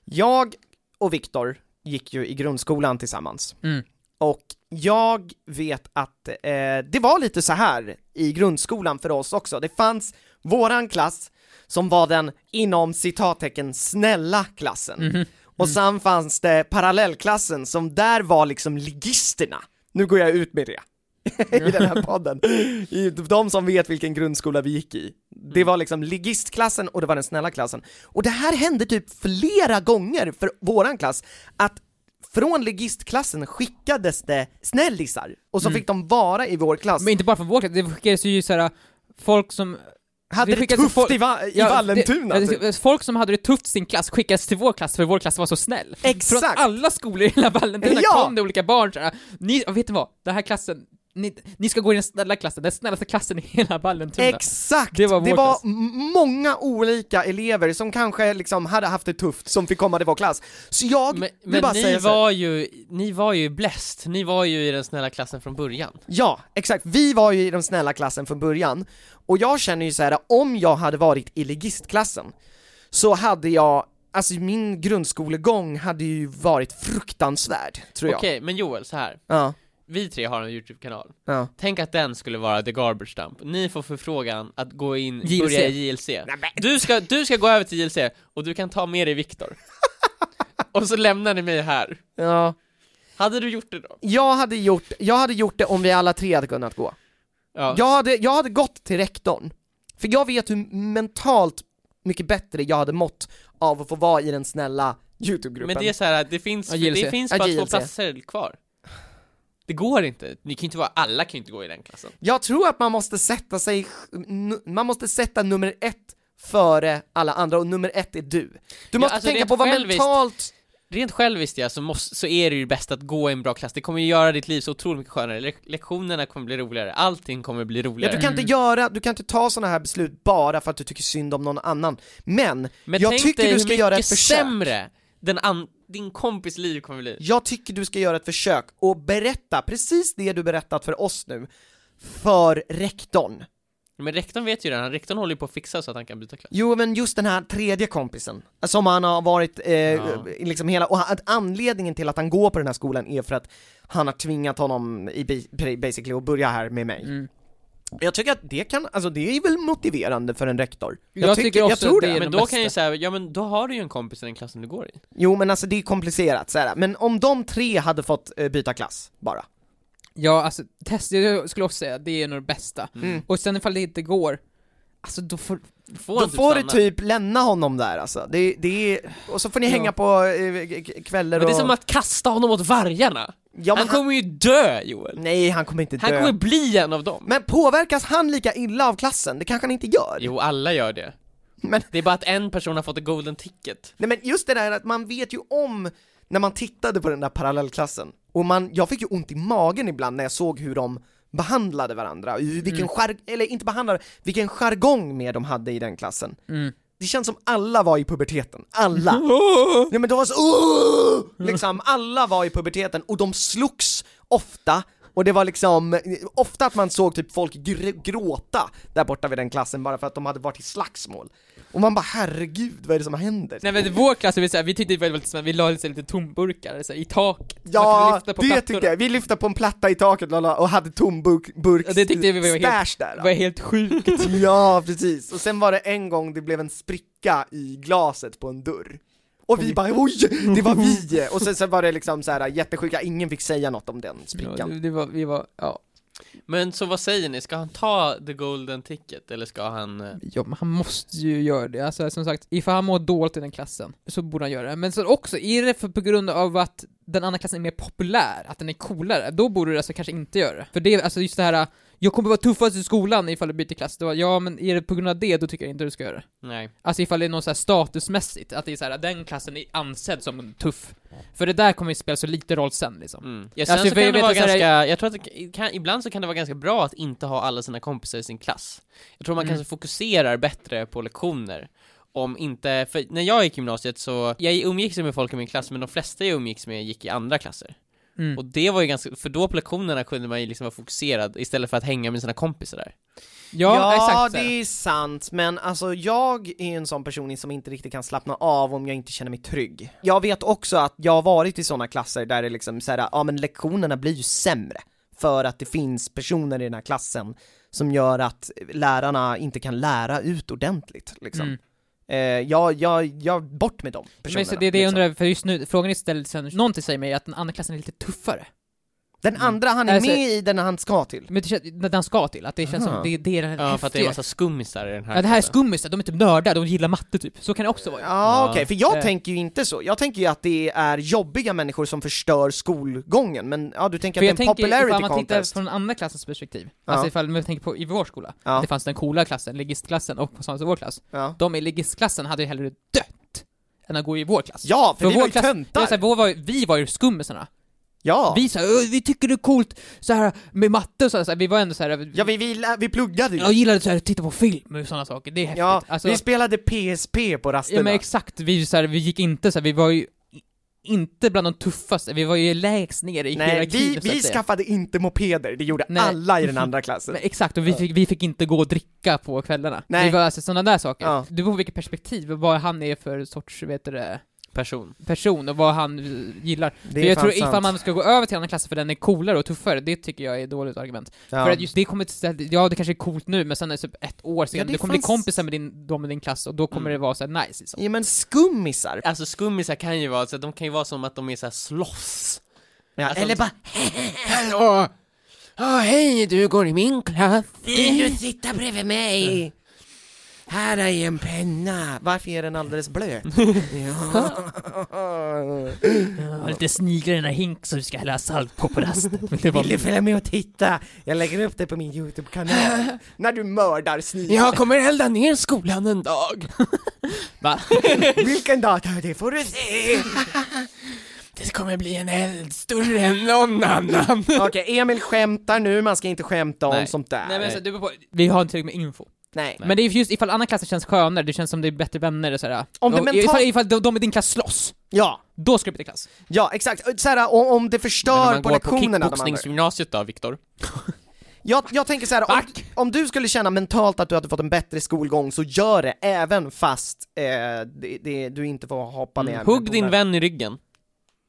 Jag och Viktor gick ju i grundskolan tillsammans. Mm. Och jag vet att eh, det var lite så här i grundskolan för oss också. Det fanns våran klass som var den inom citattecken snälla klassen. Mhm. Och sen fanns det parallellklassen som där var liksom ligisterna. Nu går jag ut med det. <laughs> I den här <laughs> podden. De som vet vilken grundskola vi gick i. Det var liksom ligistklassen och det var den snälla klassen. Och det här hände typ flera gånger för våran klass, att från ligistklassen skickades det snällisar, och så Mm. fick de vara i vår klass. Men inte bara från vår klass, det skickades ju såhär folk som... Hade det tufft folk- i, va- i Ja, Vallentuna det, typ. det- Folk som hade det tufft i sin klass skickades till vår klass för vår klass var så snäll. Från Exakt! alla skolor i hela Vallentuna Ja! kom det olika barn såhär, ni, vet du vad? Den här klassen, ni, ni ska gå i den snälla klassen, den snällaste klassen i hela Vallentuna. Exakt! Det var klass. m- många olika elever som kanske liksom hade haft det tufft som fick komma till vår klass. Så jag Men, men bara ni, var ju, ni var ju blessed, ni var ju i den snälla klassen från början. Ja, exakt. Vi var ju i den snälla klassen från början, och jag känner ju så här: om jag hade varit i ligistklassen, så hade jag, alltså min grundskolegång hade ju varit fruktansvärd, tror jag. Okej, men Joel, så här. Ja, Vi tre har en YouTube-kanal. ja. Tänk att den skulle vara the garbage dump. Ni får förfrågan att gå in, JLC. börja i JLC. Du ska, du ska gå över till JLC, och du kan ta med dig Viktor. <laughs> och så lämnar ni mig här. ja. Hade du gjort det då? Jag hade gjort, jag hade gjort det om vi alla tre hade kunnat gå. Ja. Jag hade, jag hade gått till rektorn, för jag vet hur mentalt mycket bättre jag hade mått av att få vara i den snälla YouTube-gruppen. Men det är så här, det finns, Ja, det finns Ja, bara två JLC. platser kvar. Det går inte. Ni kan inte vara, alla kan ju inte gå i den klassen. Jag tror att man måste sätta sig, man måste sätta nummer ett före alla andra och nummer ett är du. Du måste alltså, tänka på vad själviskt- mentalt Rent själviskt ja, så, måste, så är det ju bäst att gå i en bra klass, det kommer ju göra ditt liv så otroligt mycket skönare, Le- lektionerna kommer bli roligare, allting kommer bli Ja, roligare. du kan inte göra, du kan inte ta sådana här beslut bara för att du tycker synd om någon annan. Men, Men jag tycker du ska göra ett försök. sämre den an- din kompis liv kommer bli. Jag tycker du ska göra ett försök och berätta precis det du berättat för oss nu, för rektorn. Men rektorn vet ju redan, rektorn håller ju på att fixa så att han kan byta klass. Jo men just den här tredje kompisen, som han har varit, eh, Ja. liksom hela, och han- anledningen till att han går på den här skolan är för att han har tvingat honom i ba- basically att börja här med mig. Mm. Jag tycker att det kan, alltså det är väl motiverande för en rektor? Jag tycker också jag tror det det. Men då kan jag säga, ja men då har du ju en kompis i den klassen du går i. Jo men alltså det är komplicerat såhär. men om de tre hade fått eh, byta klass, bara. Ja, alltså test, jag skulle också säga det är nog det bästa. Mm. Och sen ifall det inte går, alltså då får... Får Då han typ får du typ lämna honom där alltså, det, det är, och så får ni Ja. hänga på eh, kvällar Men det är och... som att kasta honom åt vargarna. ja, men han kommer ju dö Joel. Nej, han kommer inte dö. Han kommer bli en av dem. Men påverkas han lika illa av klassen? Det kanske han inte gör? Jo, alla gör det. Men, Det är bara att en person har fått ett golden ticket. nej men just det där att man vet ju om när man tittade på den där parallellklassen, och man, jag fick ju ont i magen ibland när jag såg hur de behandlade varandra, vilken Mm. jar, eller inte behandlade, vilken jargong med de hade i den klassen. Mm. Det känns som alla var i puberteten, alla! <laughs> Ja men de var så liksom, alla var i puberteten och de slogs ofta och det var liksom, ofta att man såg typ folk gr- gråta där borta vid den klassen bara för att de hade varit i slagsmål. Och man bara herregud, vad är det som händer? Nej men vår klass, vi, så här, vi tyckte det var lite som att vi la lite, lite tomburkar så här, i taket. Ja, det plattorna. tyckte jag, vi lyfte på en platta i taket lala, och hade tomburk, burk, Ja, det tyckte vi var helt- stash där. Det var helt sjukt. <laughs> Ja, precis. Och sen var det en gång det blev en spricka i glaset på en dörr. Och vi bara oj, det var vi! <laughs> Och sen, sen var det liksom så här jättesjuka, ingen fick säga något om den Ja, sprickan. det, det var, vi var, ja. Men så vad säger ni, ska han ta the golden ticket eller ska han... eh, Ja, men han måste ju göra det. Alltså som sagt, ifall han mår dåligt i den klassen, så borde han göra det. Men så också, är det för, på grund av att den andra klassen är mer populär, att den är coolare, då borde du alltså kanske inte göra det. För det är alltså just det här, jag kommer vara tuffast i skolan ifall du byter klass. Då, ja, men är det på grund av det, då tycker jag inte du ska göra det. Nej. Alltså ifall det är något så här statusmässigt, att det är så här, den klassen är ansedd som tuff. För det där kommer ju spela så lite roll sen liksom. Mm. Ja, sen Alltså, så kan jag det vara här- ganska, jag tror att det kan, ibland så kan det vara ganska bra att inte ha alla sina kompisar i sin klass. Jag tror man Mm. kanske fokuserar bättre på lektioner. Om inte, för när jag gick i gymnasiet så, jag umgicks med folk i min klass men de flesta jag umgicks med gick i andra klasser. Mm. Och det var ju ganska, för då på lektionerna kunde man ju liksom vara fokuserad istället för att hänga med sina kompisar där. Ja, exakt. så det är sant, men alltså jag är en sån person som inte riktigt kan slappna av om jag inte känner mig trygg. Jag vet också att jag har varit i såna klasser där det liksom såhär, ja men lektionerna blir ju sämre. För att det finns personer i den här klassen som gör att lärarna inte kan lära ut ordentligt liksom. Mm. Eh, jag, jag, jag, bort med dem Men personerna. så det är det jag liksom. undrar, för just nu, frågan är ställd sen, någonting säger mig att den andra klassen är lite tuffare. Den andra han är Alltså- med i den han ska till. Men det känns, den den ska till, att det känns Aha. som, det, det är den Ja, för att det är en häftiga. massa skummisar i den här Ja, det här är skummisar, de är typ nördar, de gillar matte typ. Så kan det också vara. Ja, Ja. okej, för jag Eh. tänker ju inte så. Jag tänker ju att det är jobbiga människor som förstör skolgången, men ja, du tänker För att jag det är en tänker, popularity ifall man tittar contest. från andra klassens perspektiv, Ja. alltså ifall man tänker på i vår skola, Ja. det fanns den coola klassen, ligistklassen och på samma vår klass. Ja. De i ligistklassen hade ju hellre dött än att gå i vår klass. ja, för, För vi var vår ju töntar! var så här, vår var, vi var ju skummisarna. Ja, Vi sa vi tycker det är coolt så här med matte och så här, så här, vi var ändå så här, ja vi, vi, vi pluggade ju. jag gillade så här, att titta på film och sådana saker, det är häftigt. Ja, alltså, vi spelade PSP på rasterna. ja men exakt, vi, så här, vi gick inte så här, vi var ju inte bland de tuffaste, vi var ju lägst ner i Nej, hierarkin vi, så vi skaffade inte mopeder, det gjorde Nej. alla i den andra klassen. <laughs> Men exakt, och vi fick, vi fick inte gå och dricka på kvällarna. Nej. Det var alltså sådana där saker. Ja. Det beror på vilket perspektiv, vad han är för sorts, vet du det, person. person och vad han gillar. Det för jag tror sant. ifall man ska gå över till andra klasser för den är coolare och tuffare, det tycker jag är ett dåligt argument. ja. För att just det kommer till ja det kanske är coolt nu, men sen är det typ ett år senare, det du kommer bli fanns- kompisar med din, de i din klass och då kommer Mm. det vara så här nice liksom. Ja men skummisar, Alltså skummisar kan ju vara, så de kan ju vara som att de är såhär slåss. ja, Alltså, eller bara Hallå! Ja, hej, du går i min klass. Vill du sitta bredvid mig? Här är en penna, varför är den alldeles blöt? <laughs> ja. Jag har lite sniglar i den här hink som du ska hälla salt på på rasten. <laughs> Vill du följa med och titta? Jag lägger upp det på min YouTube-kanal. <laughs> När du mördar sniglar. Jag kommer elda ner skolan en dag. Va? Vilken data det får du se! Det kommer bli en eld större än någon annan. Okej, Emil skämtar nu, man ska inte skämta om Nej. sånt där. Nej men alltså, du vi har inte tillräckligt med info. Nej. Men det är just ifall andra klassen känns skönare, det känns som det är bättre vänner och sådär. Om det Och mental- ifall, ifall de, de i din klass slåss, Ja, då ska du byta klass. ja exakt. Såhär, om, om det Men förstör om man på går på lektionerna kickboxningsgymnasiet då, Viktor? <laughs> Jag, jag tänker så här, om, om du skulle känna mentalt att du hade fått en bättre skolgång så gör det, även fast eh, det, det, du inte får hoppa med. Mm. Hugg din på- vän i ryggen.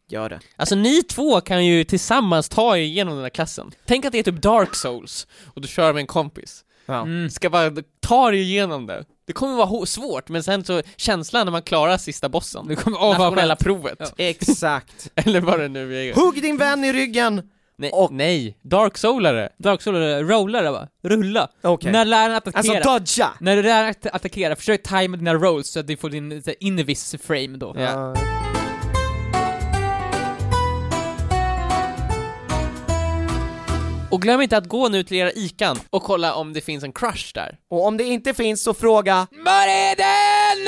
Gör det. Alltså ni två kan ju tillsammans ta er igenom den här klassen. Tänk att det är typ Dark Souls, och du kör med en kompis. Ja. Mm. Ska bara ta dig igenom det. Det kommer vara svårt, men sen så känslan när man klarar sista bossen. Du kommer, vad Nationella provet. Ja. <laughs> Exakt. Eller vad det nu är. Hugg din vän i ryggen! Nej, Och- nej. Dark Soulare. Dark Souls, rollare va? Rulla. Okej. När läraren attackerar, Alltså dodga! när du läraren att- attackerar, försök tajma dina rolls så att du får din invis frame då. Ja. Ja. Och glöm inte att gå nu till era ikan och kolla om det finns en crush där. Och om det inte finns så fråga Var är den?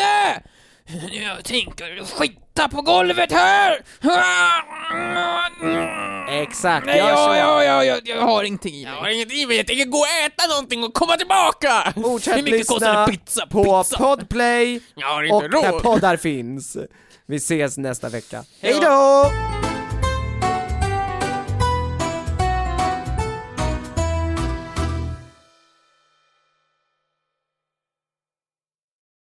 Jag tänker skita på golvet här! Exakt, Nej, gör så. jag, jag, jag, jag, jag har ingenting i Jag mig. har inget i mig, jag tänker gå och äta någonting och komma tillbaka! Fortsätt Hur mycket kostar lyssna en pizza? på pizza? Podplay Jag har och inte där råd. poddar finns. Vi ses nästa vecka. Hej Hej då. då!